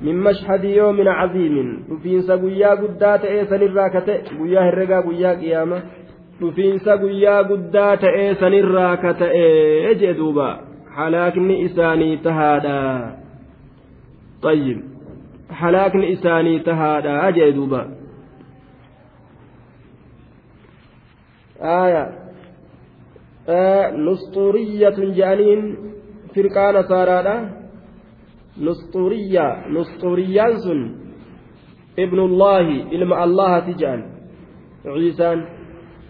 min mashhadi yoomin caziimin dhufiinsa guyyaa guddaa ta'e sanirraa ka ta'e guyyaa herregaa guyyaa qiyaama. Dhufiinsa guyyaa guddaa ta'ee sanirraa ka ta'e jee duuba halaakni isaanii tahaadha طيب halaakni isaanii tahaadha jee duuba آية آه نسطورية جانين فرقان سارادا نسطورية نسطوريان سن ابن الله إلما الله تجان عيسان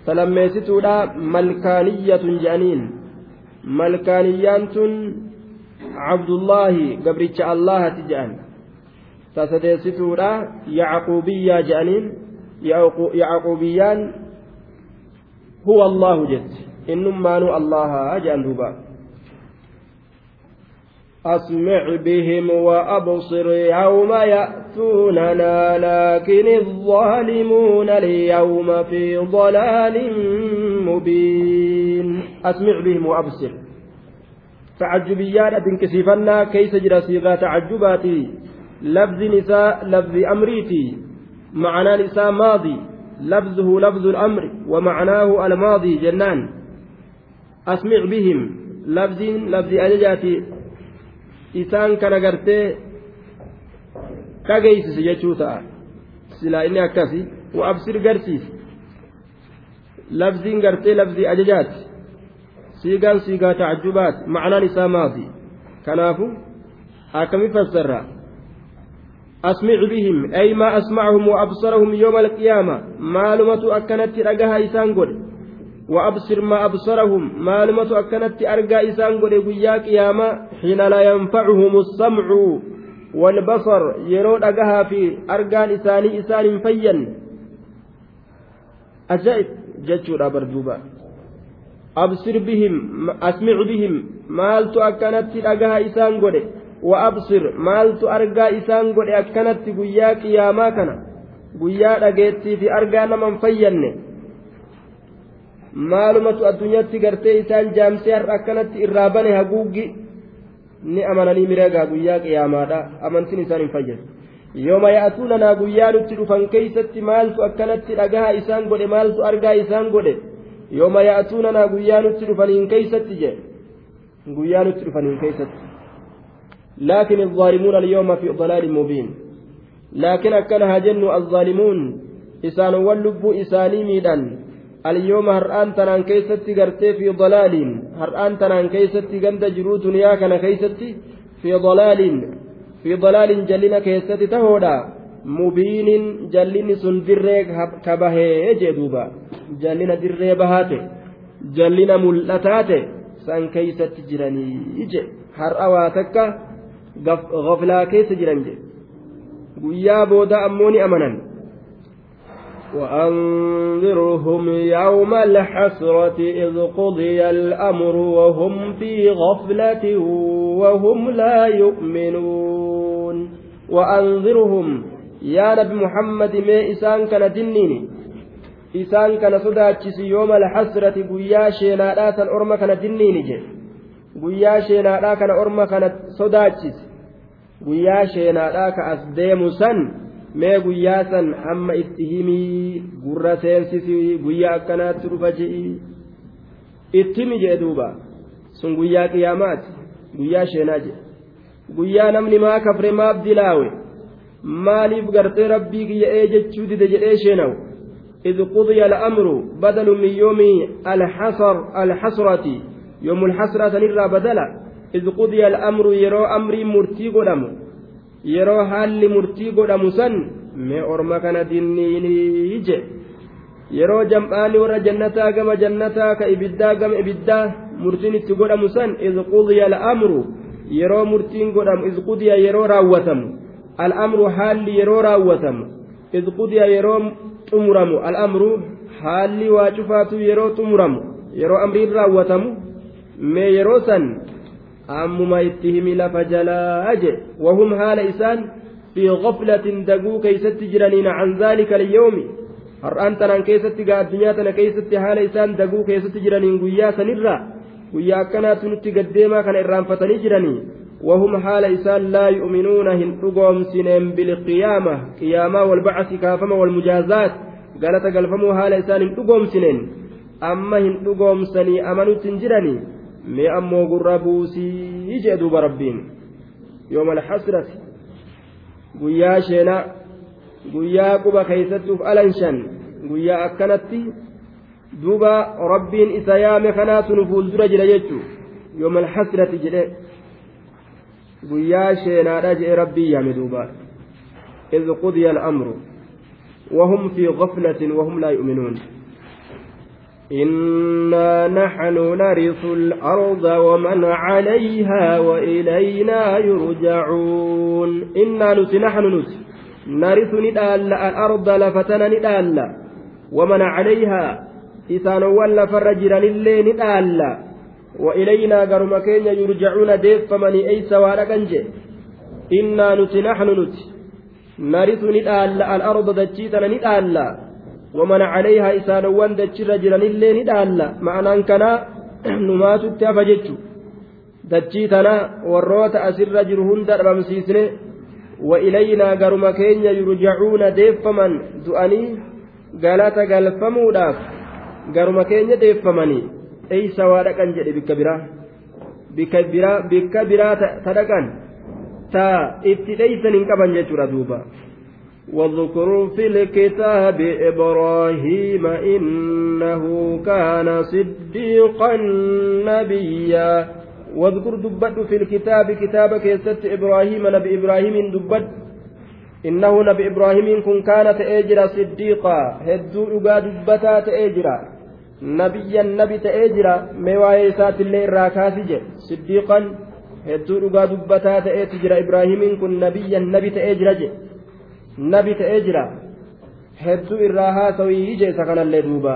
فلميستودا ملكانية جانين ملكانيان عبد الله قبرتش الله تجان tasadeessituudha yacquubiyyaa jedhaniin yacquubiyyaan huwa allaahu jetti innummaanuu allaha jedhan duuba أسمع بهم وأبصر يوم يأتوننا لكن الظالمون اليوم في ضلال مبين. أسمع بهم وأبصر. تعجبيان أتنكسفنا كيس جرى صيغة تعجباتي. لفظ نساء لفظ أمريتي. معنى نساء ماضي. لفظه لفظ الأمر ومعناه الماضي جنان. أسمع بهم. لفظ لفظ أججاتي isaan kana gartee dhageessise jechuu ta'a. Silaa inni akkasi wa'absir garsiise labziin gartee labzii ajajaati siigaan siigaa tacjubaati macnaan isaa maati? Kanaafu akkami fassarra? Asmic bihim ay maa asmacahum waabsarahum yooma alqiyaama? Maalumatu akkanatti dhagaha isaan godhe. وأبصر ما أبصرهم معلومة أكنت أرجى إسان قل ويا قيامة حين لا ينفعهم السمع والبصر يرون أجها في أرجان إساني إسان فيا أجائب جتشورا بردوبا أبصر بهم أسمع بهم مالت أكنت رجها إسان قل وأبصر maaltu argaa isaan godhe akkanatti guyyaa qiyaamaa kana guyyaa dhageettii fi argaa naman fayyanne maalumatu addunyaatti gartee isaan jaamsee har'a akkanatti irraa bane haguuggi ni amananii mireegaa guyyaa qiyaamaadha amantiin isaan hin fayyadu yooma yaa'atuunanaa guyyaa nutti dhufan keeysatti maaltu akkanatti dhagaha isaan godhe maaltu argaa isaan godhe yooma yaa'atuunanaa guyyaa nutti dhufaniin keeysatti jedhe guyyaa nutti dhufaniin keeysatti لكن الظالمون اليوم في ضلال مبين لكن أكنها جن الظالمون إسان واللب إساني ميدان اليوم هرآن تنان كيستي قرتي في ضلال هرآن تنان كيستي قند جرو دنيا كان كيستي في ضلال في ضلال جلنا كيستي تهودا. مبين جلني سن دريك كبهي جدوبا جلنا دري بهاته جلنا ملتاته سان كيستي جراني هرأ واتكا gaflaa keessa jiran jedhe guyyaa booda ammoo ni amanan وأنذرهم يوم الحسرة إذ قضي الأمر وهم في غفلة وهم لا يؤمنون. وأنذرهم يا نبي محمد ما إسان كان دنيني إسان كان صداتشس يوم الحسرة قيا شيناءات الأرمى كان دنيني جي. قيا شيناء كان أرمى كان صداتشس ka as deemu san mee guyyaa san hamma itti himii gurra seensisi guyyaa akkanaatti dhufa je'i itti himi jee duuba sun guyyaa qiyaamaati guyyaa sheenaa jedhe guyyaa namni maa kafre maaf dilaawe maaliif gartee rabbii kiyya'ee jechuu dide jedhee sheenawu إذ قضي الأمر بدل من يوم الحصر الحسرة يوم الحسرة نرى بدلا إذ قضي الأمر يرو أمري مرتي قدم yeroo haalli murtii godhamu san mee orma kana dinniinii je yeroo jam'aani warra jannataa gama jannataa ka ibiddaa gama ibiddaa murtiin itti godhamu san izqudiya al'amru. Yeroo murtiin godhamu izqudiya yeroo raawwatamu. Al'amru haalli yeroo raawwatamu. Izqudiya yeroo xumuramu. Al'amru haalli waa cufaatu yeroo xumuramu. Yeroo amriin raawwatamu. Mee yeroo san itti himi lafa jalaa je wahum haala isaan fi gaflatin daguu keeysatti jiraniina can daalika alyawmi har'aan tanaan keessatti gaa addunyaa tana keessatti haala isaan daguu keessatti jiraniin guyyaa sanirra guyyaa akkanaatu nutti gaddeemaa kana irraanfatanii jiranii وهم حال إسان لا يؤمنون هندقهم سنين بالقيامة قيامة والبعث كافمة والمجازات قالت قلفموا حال إسان هندقهم سنين أما هندقهم سني أمنوا تنجرني مي أمو قربوسي يجدوا بربين يوم الحسرة guyyaa sheenaa guyyaa quba keeysattuuf alanshan guyyaa akkanatti duuba rabbiin isa yaame kanaatu nu fuuldura jira jechuu yooma alxasrati jedhe guyyaa sheenaadha jedhe rabbii yaame duuba إذ قضي الأمر وهم في غفلة وهم لا يؤمنون إنا نحن نرث الأرض ومن عليها وإلينا يرجعون إنا نت نحن نت. نرث ندال الأرض لفتنا ندال. ومن عليها إسان ولا فرجرا للي ندال. وإلينا قرم كينيا يرجعون ديف فمن أي سوار كنجي إنا نت نحن نت. نرث ندال الأرض دجيتنا ندال. waman caleeyhaa isaanowwan dachirra jiranillee ni dhaalla ma'anaan kanaa numaatutti hafa jechu dachii tana warroota asirra jiru hunda dhabamsiisne wa'ilaynaa garuma keenya yurjacuuna deeffaman du'anii galata galfamuudhaaf garuma keenya deeffamanii eeysa waa dhaqan jedhe bikka biraa bikka biraa bikka biraa ta dhaqan ta itti dheeysan hin qaban jechuudha duuba واذكر في الكتاب إبراهيم إنه كان صديقا نبيا. واذكر دبت في الكتاب كتاب كيست إبراهيم نبي إبراهيم دبت. إنه نبي إبراهيم كن كانت أجرا صديقا. هدو أغا دبتا تأجرا. نبيا نبي تأجرا. مواي سات اللي الراكاسج صديقا. هدو أغا دبتا تأجرا. إبراهيم كن نبيا نبي تأجرا nabi ta'ee jira hedduu irraa haasawii jeesa kanallee duuba